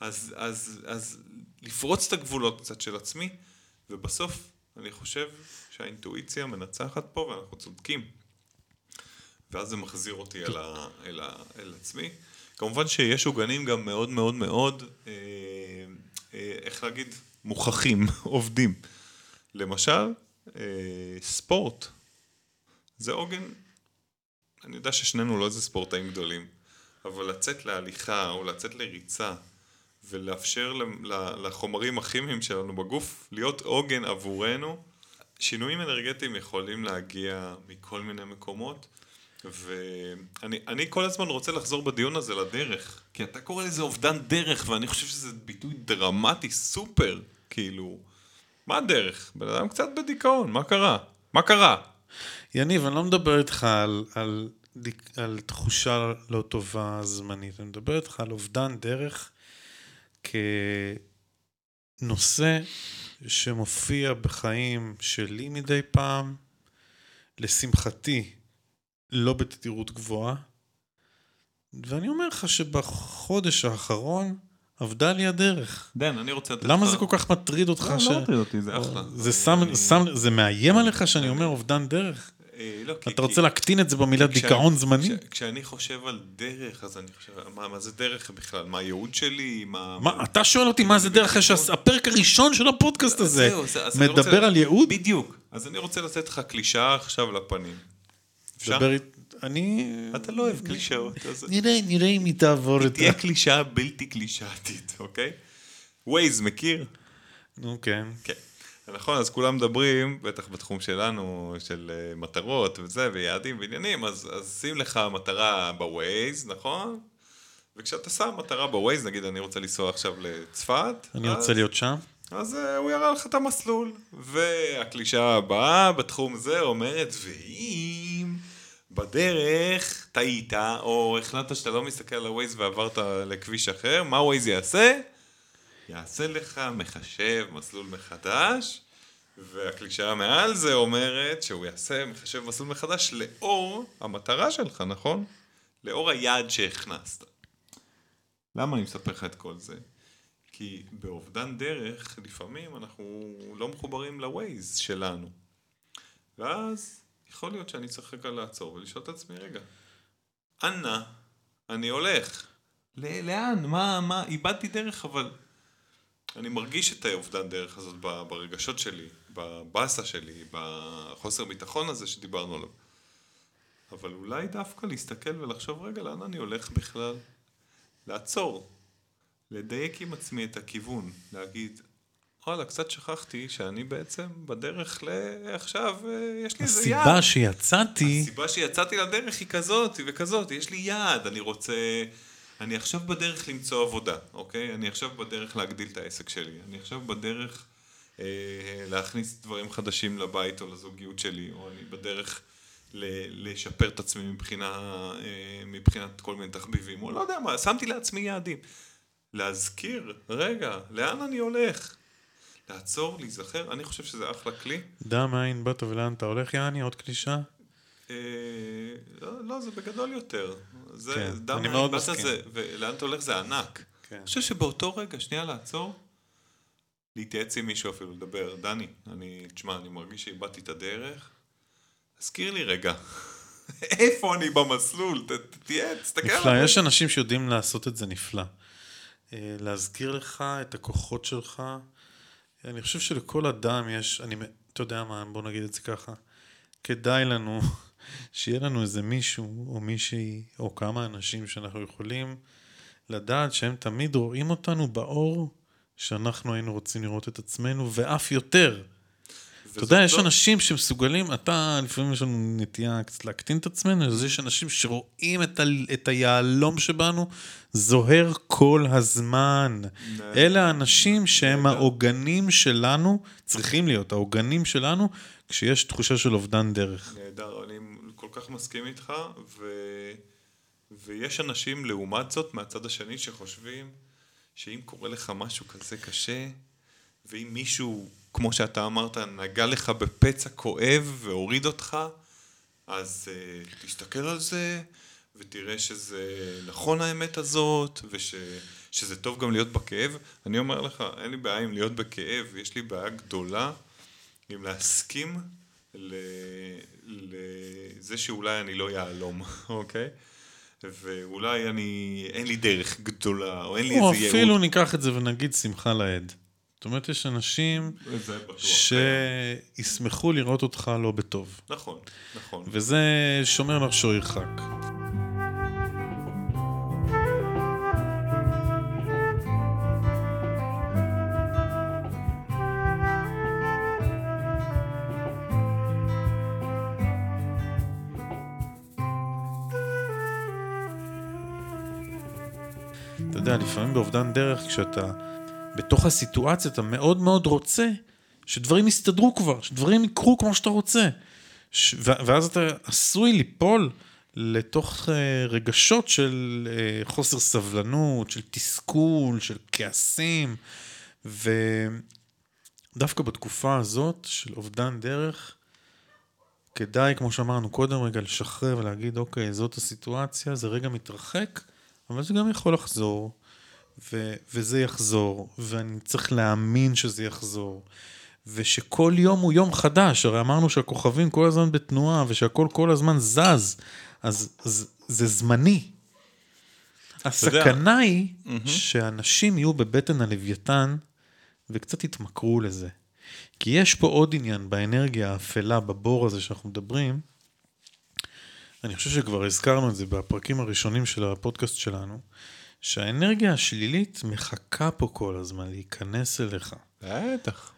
אז, אז, אז לפרוץ את הגבולות קצת של עצמי, ובסוף אני חושב שהאינטואיציה מנצחת פה ואנחנו צודקים. ואז זה מחזיר אותי אל, ה, אל, ה, אל עצמי. כמובן שיש עוגנים גם מאוד מאוד מאוד, אה, אה, איך להגיד, מוכחים, עובדים. למשל, אה, ספורט. זה עוגן, אני יודע ששנינו לא איזה ספורטאים גדולים, אבל לצאת להליכה או לצאת לריצה ולאפשר לחומרים הכימיים שלנו בגוף להיות עוגן עבורנו, שינויים אנרגטיים יכולים להגיע מכל מיני מקומות. ואני אני כל הזמן רוצה לחזור בדיון הזה לדרך, כי אתה קורא לזה אובדן דרך, ואני חושב שזה ביטוי דרמטי סופר, כאילו, מה הדרך? בן אדם קצת בדיכאון, מה קרה? מה קרה? יניב, אני לא מדבר איתך על, על, על תחושה לא טובה זמנית, אני מדבר איתך על אובדן דרך כנושא שמופיע בחיים שלי מדי פעם, לשמחתי, לא בתדירות גבוהה, ואני אומר לך שבחודש האחרון אבדה לי הדרך. דן, אני רוצה לתת למה לך- זה כל כך מטריד אותך? לא, ש... לא מטריד אותי, זה אחלה. זה שם, שם, זה מאיים עליך שאני אומר אובדן דרך? לא, כי- אתה רוצה להקטין את זה במילה דיכאון זמני? כש- כשאני חושב על דרך, אז אני חושב, מה, זה דרך בכלל? מה הייעוד שלי? מה... אתה שואל אותי מה זה דרך אחרי שהפרק הראשון של הפודקאסט הזה מדבר על ייעוד? בדיוק. אז אני רוצה לתת לך קלישאה עכשיו לפנים. אפשר? אני... אתה לא אוהב קלישאות, נראה, נראה אם היא תעבור את ה... תהיה קלישאה בלתי קלישאתית, אוקיי? Waze מכיר? נו, כן. כן. נכון, אז כולם מדברים, בטח בתחום שלנו, של אה, מטרות וזה, ויעדים ועניינים, אז, אז שים לך מטרה ב Waze, נכון? וכשאתה שם מטרה ב Waze, נגיד אני רוצה לנסוע עכשיו לצפת, אני אז, רוצה להיות שם. אז אה, הוא יראה לך את המסלול. והקלישאה הבאה בתחום זה אומרת, ואם בדרך טעית, או החלטת שאתה לא מסתכל על הווייז ועברת לכביש אחר, מה ווייז יעשה? יעשה לך מחשב מסלול מחדש, והקלישאה מעל זה אומרת שהוא יעשה מחשב מסלול מחדש לאור המטרה שלך, נכון? לאור היעד שהכנסת. למה אני מספר לך את כל זה? כי באובדן דרך, לפעמים אנחנו לא מחוברים לווייז שלנו. ואז יכול להיות שאני צריך רגע לעצור ולשאול את עצמי, רגע, אנה אני הולך? לאן? מה, מה? איבדתי דרך, אבל אני מרגיש את האובדן דרך הזאת ברגשות שלי, בבאסה שלי, בחוסר ביטחון הזה שדיברנו עליו. אבל אולי דווקא להסתכל ולחשוב, רגע, לאן אני הולך בכלל? לעצור, לדייק עם עצמי את הכיוון, להגיד, וואלה, קצת שכחתי שאני בעצם בדרך לעכשיו, אה, יש לי איזה יעד. הסיבה שיצאתי, הסיבה שיצאתי לדרך היא כזאת וכזאת, יש לי יעד, אני רוצה... אני עכשיו בדרך למצוא עבודה, אוקיי? אני עכשיו בדרך להגדיל את העסק שלי, אני עכשיו בדרך אה, להכניס דברים חדשים לבית או לזוגיות שלי, או אני בדרך ל- לשפר את עצמי מבחינה, אה, מבחינת כל מיני תחביבים, או לא יודע מה, שמתי לעצמי יעדים. להזכיר, רגע, לאן אני הולך? לעצור, להיזכר, אני חושב שזה אחלה כלי. דע מאין באת ולאן אתה הולך, יעני, עוד קלישה? אה, לא, לא, זה בגדול יותר. זה, כן, דם אני מאוד מסכים. זה, ולאן אתה הולך זה ענק. כן. אני חושב שבאותו רגע, שנייה לעצור, להתייעץ עם מישהו אפילו, לדבר, דני, אני, תשמע, אני מרגיש שאיבדתי את הדרך, תזכיר לי רגע, איפה אני במסלול, תהיה, תסתכל נפלא, עליי. יש אנשים שיודעים לעשות את זה נפלא. אה, להזכיר לך את הכוחות שלך. אני חושב שלכל אדם יש, אני, אתה יודע מה, בוא נגיד את זה ככה. כדאי לנו שיהיה לנו איזה מישהו או מישהי או כמה אנשים שאנחנו יכולים לדעת שהם תמיד רואים אותנו באור שאנחנו היינו רוצים לראות את עצמנו ואף יותר. אתה יודע, יש אנשים שמסוגלים, אתה, לפעמים יש לנו נטייה קצת להקטין את עצמנו, אז יש אנשים שרואים את, ה, את היהלום שבנו זוהר כל הזמן. אלה האנשים שהם. העוגנים שלנו, צריכים להיות העוגנים שלנו, כשיש תחושה של אובדן דרך. נהדר, אני כך מסכים איתך, ו... ויש אנשים לעומת זאת מהצד השני שחושבים שאם קורה לך משהו כזה קשה, ואם מישהו, כמו שאתה אמרת, נגע לך בפצע כואב והוריד אותך, אז uh, תסתכל על זה ותראה שזה נכון האמת הזאת, ושזה טוב גם להיות בכאב. אני אומר לך, אין לי בעיה עם להיות בכאב, יש לי בעיה גדולה עם להסכים לזה שאולי אני לא יהלום, אוקיי? ואולי אני, אין לי דרך גדולה, או אין לי או איזה אפילו ייעוד. ניקח את זה ונגיד שמחה לאיד. זאת אומרת, יש אנשים בטוח. שישמחו לראות אותך לא בטוב. נכון, נכון. וזה שומר שהוא ירחק. יודע, לפעמים באובדן דרך, כשאתה בתוך הסיטואציה, אתה מאוד מאוד רוצה שדברים יסתדרו כבר, שדברים יקרו כמו שאתה רוצה. ש... ואז אתה עשוי ליפול לתוך uh, רגשות של uh, חוסר סבלנות, של תסכול, של כעסים, ודווקא בתקופה הזאת של אובדן דרך, כדאי, כמו שאמרנו קודם, רגע לשחרר ולהגיד, אוקיי, זאת הסיטואציה, זה רגע מתרחק, אבל זה גם יכול לחזור, ו- וזה יחזור, ואני צריך להאמין שזה יחזור, ושכל יום הוא יום חדש, הרי אמרנו שהכוכבים כל הזמן בתנועה, ושהכל כל הזמן זז, אז, אז זה זמני. הסכנה היא שאנשים יהיו בבטן הלוויתן וקצת יתמכרו לזה. כי יש פה עוד עניין באנרגיה האפלה, בבור הזה שאנחנו מדברים, אני חושב שכבר הזכרנו את זה בפרקים הראשונים של הפודקאסט שלנו, שהאנרגיה השלילית מחכה פה כל הזמן להיכנס אליך. בטח.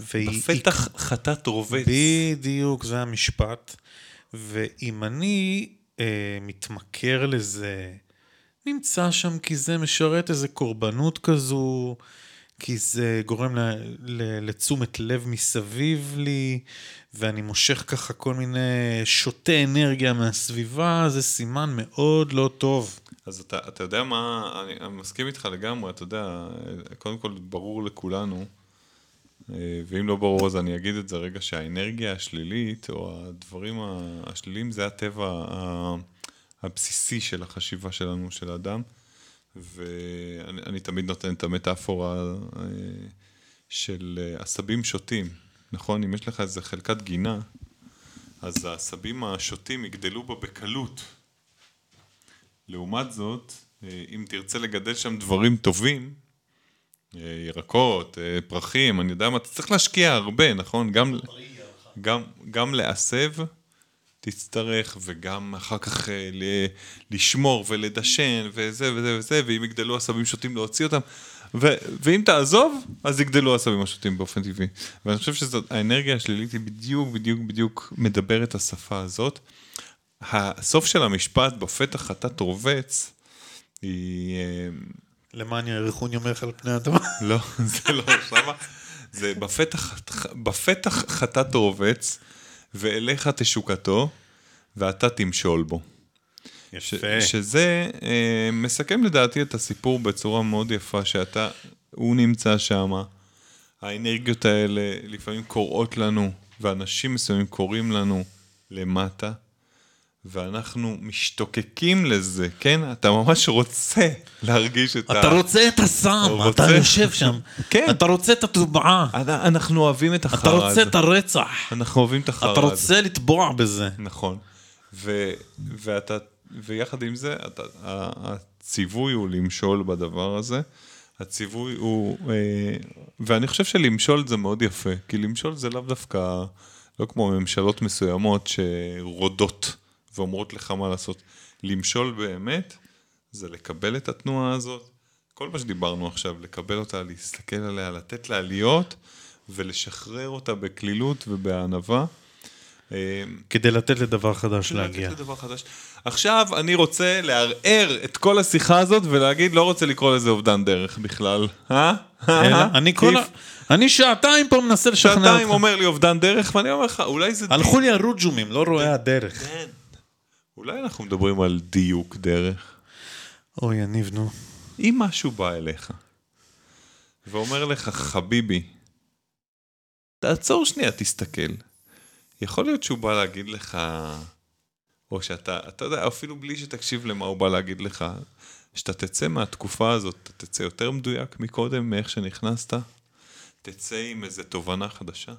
והיא- בפתח חטאת רובץ. בדיוק, זה המשפט. ואם אני אה, מתמכר לזה, נמצא שם כי זה משרת איזה קורבנות כזו, כי זה גורם ל, ל, לתשומת לב מסביב לי, ואני מושך ככה כל מיני שותי אנרגיה מהסביבה, זה סימן מאוד לא טוב. אז אתה, אתה יודע מה, אני, אני מסכים איתך לגמרי, אתה יודע, קודם כל ברור לכולנו, אה, ואם לא ברור אז אני אגיד את זה רגע, שהאנרגיה השלילית, או הדברים השליליים, זה הטבע הבסיסי של החשיבה שלנו, של האדם, ואני אני תמיד נותן את המטאפורה אה, של אה, עשבים שוטים, נכון? אם יש לך איזה חלקת גינה, אז העשבים השוטים יגדלו בה בקלות. לעומת זאת, אה, אם תרצה לגדל שם דברים טובים, ירקות, פרחים, אני יודע מה, אתה צריך להשקיע הרבה, נכון? גם, גם, גם לעשב תצטרך, וגם אחר כך אה, ל- לשמור ולדשן, וזה וזה וזה, ואם יגדלו עשבים שוטים להוציא אותם, ו, ואם תעזוב, אז יגדלו העשבים השוטים באופן טבעי. ואני חושב שזאת, האנרגיה השלילית היא בדיוק, בדיוק, בדיוק מדברת השפה הזאת. הסוף של המשפט, בפתח חטאת רובץ, היא... אה, למען יאריכון יומך על פני האדמה. לא, זה לא שמה. זה בפתח, בפתח חטאת רובץ, ואליך תשוקתו, ואתה תמשול בו. ש, יפה. שזה אה, מסכם לדעתי את הסיפור בצורה מאוד יפה, שאתה, הוא נמצא שם, האנרגיות האלה לפעמים קוראות לנו, ואנשים מסוימים קוראים לנו למטה, ואנחנו משתוקקים לזה, כן? אתה ממש רוצה להרגיש את ה... אתה רוצה את הסם, רוצה? אתה יושב שם. כן. אתה רוצה את הטובעה. אנ- אנחנו אוהבים את אתה החרא רוצה הזה. את הרצח. אנחנו אוהבים את החרא אתה הזה. רוצה לטבוע בזה. נכון. ו, ואתה, ויחד עם זה, אתה, הציווי הוא למשול בדבר הזה. הציווי הוא, אה, ואני חושב שלמשול זה מאוד יפה, כי למשול זה לאו דווקא, לא כמו ממשלות מסוימות שרודות ואומרות לך מה לעשות. למשול באמת זה לקבל את התנועה הזאת, כל מה שדיברנו עכשיו, לקבל אותה, להסתכל עליה, לתת לה להיות ולשחרר אותה בקלילות ובענווה. אה, כדי לתת לדבר חדש להגיע. לתת לדבר חדש. עכשיו אני רוצה לערער את כל השיחה הזאת ולהגיד, לא רוצה לקרוא לזה אובדן דרך בכלל. אה? אלא, אני כל ה... אני שעתיים פה מנסה לשכנע שעתיים אותך. אומר לי אובדן דרך, ואני אומר לך, אולי זה... הלכו לי הרוג'ומים, לא רואה הדרך. כן. אולי אנחנו מדברים על דיוק דרך. אוי, יניב, נו. אם משהו בא אליך ואומר לך, חביבי, תעצור שנייה, תסתכל. יכול להיות שהוא בא להגיד לך, או שאתה, אתה יודע, אפילו בלי שתקשיב למה הוא בא להגיד לך, שאתה תצא מהתקופה הזאת, אתה תצא יותר מדויק מקודם, מאיך שנכנסת, תצא עם איזה תובנה חדשה.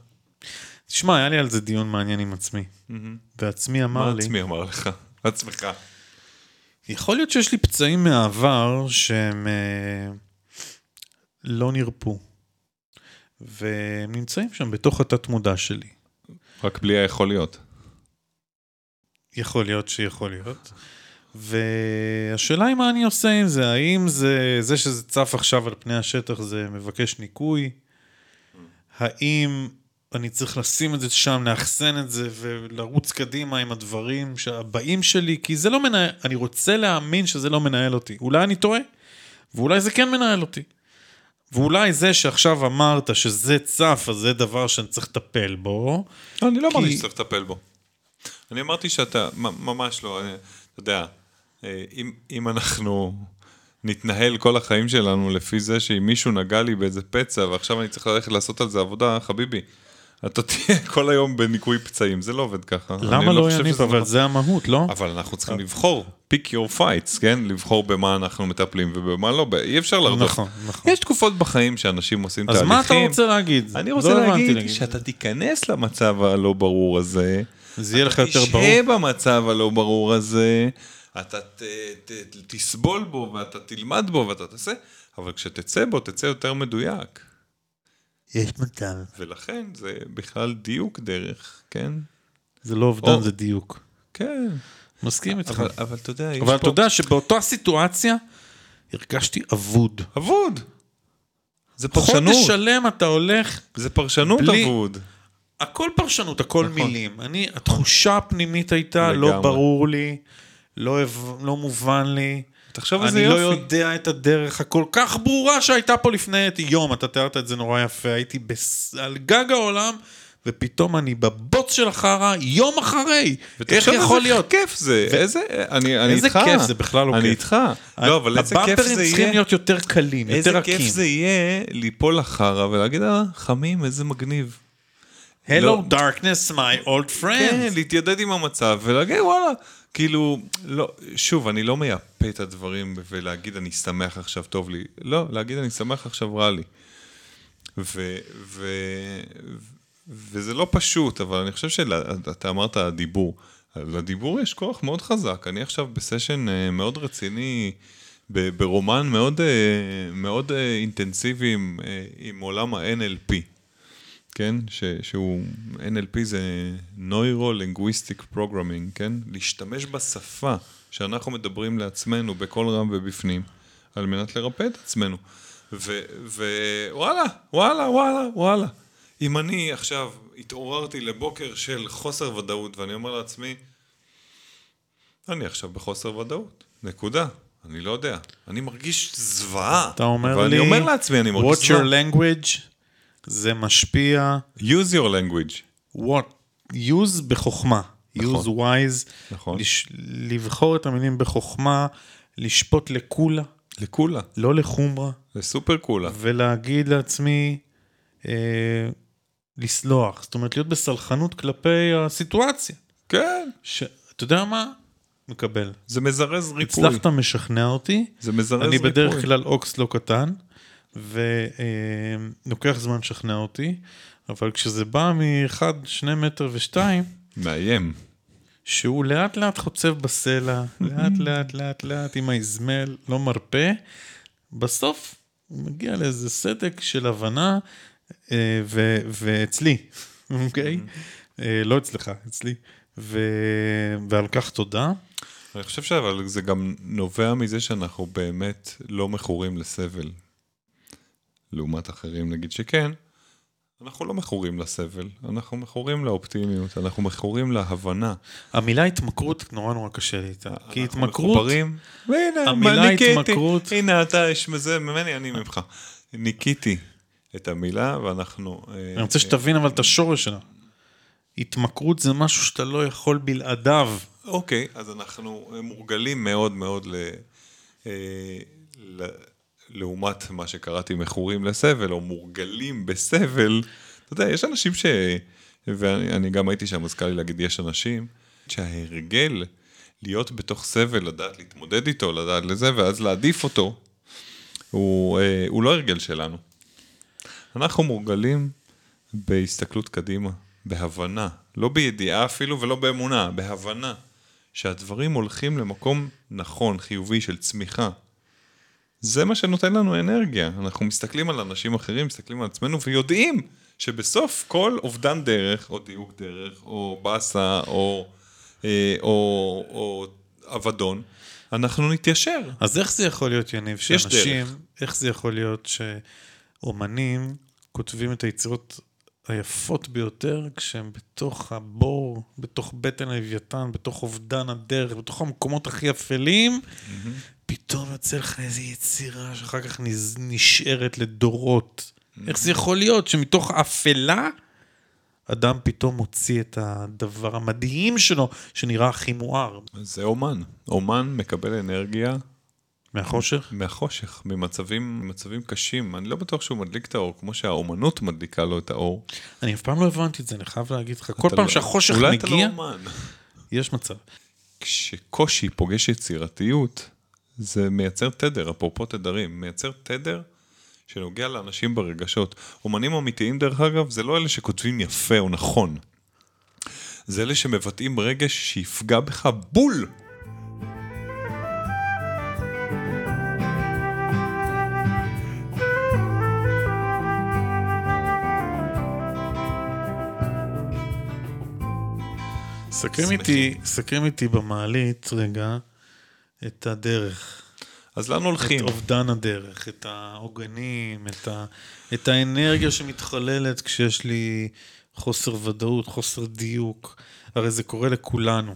תשמע, היה לי על זה דיון מעניין עם עצמי. ועצמי אמר מה לי, עצמי אמר לך? עצמך. יכול להיות שיש לי פצעים מהעבר שהם אה, לא נרפו. והם נמצאים שם בתוך התת מודע שלי. רק בלי היכול להיות. יכול להיות שיכול להיות. והשאלה היא מה אני עושה עם זה, האם זה, זה שזה צף עכשיו על פני השטח זה מבקש ניקוי? האם אני צריך לשים את זה שם, לאחסן את זה ולרוץ קדימה עם הדברים הבאים שלי? כי זה לא מנהל, אני רוצה להאמין שזה לא מנהל אותי. אולי אני טועה, ואולי זה כן מנהל אותי. ואולי זה שעכשיו אמרת שזה צף, אז זה דבר שאני צריך לטפל בו. אני לא אמרתי כי- שצריך לטפל בו. אני אמרתי שאתה, ממש לא, אני- אתה יודע, אה, אם, אם אנחנו נתנהל כל החיים שלנו לפי זה שאם מישהו נגע לי באיזה פצע ועכשיו אני צריך ללכת לעשות על זה עבודה, חביבי, אתה תהיה כל היום בניקוי פצעים, זה לא עובד ככה. למה לא חושב יניב? שזה אבל נכון. זה המהות, לא? אבל אנחנו צריכים לבחור, pick your fights, כן? לבחור במה אנחנו מטפלים ובמה לא, אי אפשר לרדוף. נכון, נכון. יש תקופות בחיים שאנשים עושים אז תהליכים. מה אתה רוצה להגיד? אני לא רוצה הבנתי להגיד שאתה תיכנס למצב הלא ברור הזה. זה יהיה לך אתה יותר ברור. תשהה במצב הלא ברור הזה, אתה ת, ת, ת, תסבול בו ואתה תלמד בו ואתה תעשה, אבל כשתצא בו, תצא יותר מדויק. יש מצב. ולכן זה בכלל דיוק דרך, כן? זה לא אובדן, או- זה דיוק. כן. מסכים איתך. אבל, אבל אתה יודע, יש אבל פה... אתה יודע שבאותה סיטואציה הרגשתי אבוד. אבוד. זה פרשנות. חודש שלם אתה הולך, זה פרשנות בלי- אבוד. הכל פרשנות, הכל נכון. מילים. אני, התחושה הפנימית הייתה, לא לגמרי. ברור לי, לא, לא מובן לי. תחשוב איזה אני לא יופי. יודע את הדרך הכל כך ברורה שהייתה פה לפני יום, אתה תיארת את זה נורא יפה, הייתי בס... על גג העולם, ופתאום אני בבוץ של החרא יום אחרי. איך ותחשוב יכול איזה להיות? כיף זה, איזה, אני, אני איזה איתך. כיף זה, בכלל לא אני כיף. איתך. לא, אבל איזה כיף הבמפרים זה צריכים יהיה. להיות יותר קלים, איזה יותר כיף רכים. זה יהיה ליפול לחרא ולהגיד, אה, חמים, איזה מגניב. Hello לא. darkness my old כן, friend. להתיידד עם המצב ולהגיד, וואלה, כאילו, לא, שוב, אני לא מייפה את הדברים ולהגיד, אני שמח עכשיו, טוב לי. לא, להגיד, אני שמח עכשיו, רע לי. ו, ו, וזה לא פשוט, אבל אני חושב שאתה אמרת הדיבור. לדיבור יש כוח מאוד חזק. אני עכשיו בסשן אה, מאוד רציני, ברומן מאוד, אה, מאוד אה, אינטנסיבי עם, עם עולם ה-NLP. כן? ש, שהוא, NLP זה Neuro-Linguistic Programming, כן? להשתמש בשפה שאנחנו מדברים לעצמנו בקול רם ובפנים, על מנת לרפא את עצמנו. ווואלה, וואלה, וואלה, וואלה. אם אני עכשיו התעוררתי לבוקר של חוסר ודאות, ואני אומר לעצמי, אני עכשיו בחוסר ודאות, נקודה. אני לא יודע. אני מרגיש זוועה. אתה אומר לי, אומר לעצמי, אני מרגיש Watch זוועה. your language, זה משפיע, use your language. what, use בחוכמה, נכון. use wise, נכון. לש, לבחור את המילים בחוכמה, לשפוט לקולה, לקולה. לא לחומרה, זה סופר קולה. ולהגיד לעצמי, אה, לסלוח, זאת אומרת להיות בסלחנות כלפי הסיטואציה. כן. שאתה יודע מה? מקבל. זה מזרז ריפוי. הצלחת משכנע אותי, זה מזרז אני ריפוי. בדרך כלל אוקס לא קטן, ולוקח זמן לשכנע אותי, אבל כשזה בא מאחד, שני מטר ושתיים, מאיים. שהוא לאט לאט חוצב בסלע, לאט לאט לאט לאט עם האזמל, לא מרפה, בסוף הוא מגיע לאיזה סדק של הבנה, אה, ו- ואצלי, אוקיי? אה, לא אצלך, אצלי. ו- ועל כך תודה. אני חושב שאבל זה גם נובע מזה שאנחנו באמת לא מכורים לסבל. לעומת אחרים, נגיד שכן, אנחנו לא מכורים לסבל, אנחנו מכורים לאופטימיות, אנחנו מכורים להבנה. המילה התמכרות נורא נורא קשה לי איתה. כי אנחנו התמכרות, מחוברים, והנה, המילה. התמכרות- הנה אתה, יש מזה, ממני, אני ממך. ניקיתי את המילה, ואנחנו... אה, אני רוצה שתבין אבל את השורש שלה. התמכרות זה משהו שאתה לא יכול בלעדיו. אוקיי, אז אנחנו מורגלים מאוד מאוד ל... לעומת מה שקראתי מכורים לסבל, או מורגלים בסבל. אתה יודע, יש אנשים ש... ואני אני גם הייתי שם, אז קל לי להגיד, יש אנשים שההרגל להיות בתוך סבל, לדעת להתמודד איתו, לדעת לזה, ואז להעדיף אותו, הוא, אה, הוא לא הרגל שלנו. אנחנו מורגלים בהסתכלות קדימה, בהבנה, לא בידיעה אפילו ולא באמונה, בהבנה שהדברים הולכים למקום נכון, חיובי של צמיחה. זה מה שנותן לנו אנרגיה. אנחנו מסתכלים על אנשים אחרים, מסתכלים על עצמנו ויודעים שבסוף כל אובדן דרך, או דיוק דרך, או באסה, או, אה, או, או אבדון, אנחנו נתיישר. אז איך זה יכול להיות, יניב, יש שאנשים. איך זה יכול להיות שאומנים כותבים את היצירות היפות ביותר כשהם בתוך הבור, בתוך בטן הלוויתן, בתוך אובדן הדרך, בתוך המקומות הכי אפלים, פתאום יוצא לך איזו יצירה שאחר כך נשארת לדורות. איך זה יכול להיות שמתוך אפלה אדם פתאום מוציא את הדבר המדהים שלו, שנראה הכי מואר זה אומן. אומן מקבל אנרגיה מהחושך? מהחושך, ממצבים, ממצבים קשים. אני לא בטוח שהוא מדליק את האור, כמו שהאומנות מדליקה לו את האור. אני אף פעם לא הבנתי את זה, אני חייב להגיד לך. כל אתה פעם לא- שהחושך אולי אתה מגיע, לא אומן. יש מצב. כשקושי פוגש יצירתיות, זה מייצר תדר, אפרופו תדרים, מייצר תדר שנוגע לאנשים ברגשות. אומנים אמיתיים, דרך אגב, זה לא אלה שכותבים יפה או נכון. זה אלה שמבטאים רגש שיפגע בך בול. סכם. איתי, סכם איתי במעלית רגע את הדרך. אז לאן את הולכים? אובדן הדרך, את העוגנים, את, ה, את האנרגיה שמתחוללת כשיש לי חוסר ודאות, חוסר דיוק. הרי זה קורה לכולנו.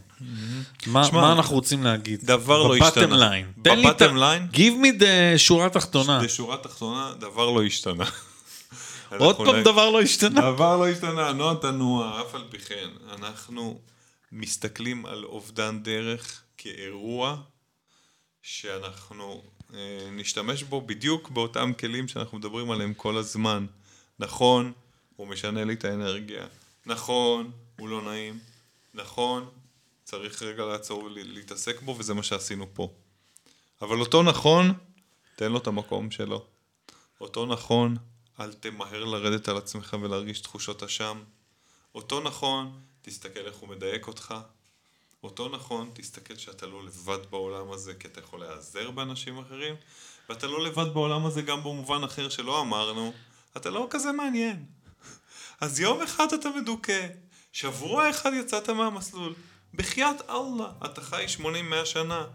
מה, שמע, מה אנחנו רוצים להגיד? דבר לא השתנה. line. תן לי את ה-? Give me the שורה תחתונה. בשורה תחתונה, דבר לא השתנה. עוד פעם דבר לא השתנה. דבר לא השתנה, נוע תנוע, אף על פי כן. אנחנו מסתכלים על אובדן דרך כאירוע שאנחנו אה, נשתמש בו בדיוק באותם כלים שאנחנו מדברים עליהם כל הזמן. נכון, הוא משנה לי את האנרגיה. נכון, הוא לא נעים. נכון, צריך רגע לעצור ולהתעסק בו, וזה מה שעשינו פה. אבל אותו נכון, תן לו את המקום שלו. אותו נכון, אל תמהר לרדת על עצמך ולהרגיש תחושות אשם. אותו נכון, תסתכל איך הוא מדייק אותך. אותו נכון, תסתכל שאתה לא לבד בעולם הזה, כי אתה יכול להיעזר באנשים אחרים, ואתה לא לבד בעולם הזה גם במובן אחר שלא אמרנו, אתה לא כזה מעניין. אז יום אחד אתה מדוכא, שבוע אחד יצאת מהמסלול, בחייאת אללה, אתה חי 80-100 שנה.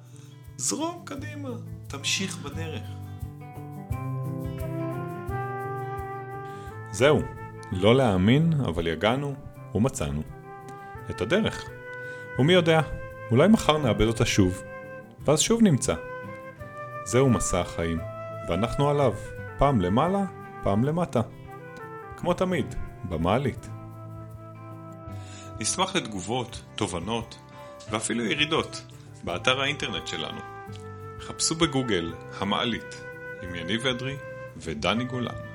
זרום קדימה, תמשיך בדרך. זהו, לא להאמין, אבל יגענו ומצאנו. את הדרך. ומי יודע, אולי מחר נאבד אותה שוב, ואז שוב נמצא. זהו מסע החיים, ואנחנו עליו, פעם למעלה, פעם למטה. כמו תמיד, במעלית. נשמח לתגובות, תובנות, ואפילו ירידות, באתר האינטרנט שלנו. חפשו בגוגל המעלית, עם יניב אדרי ודני גולן.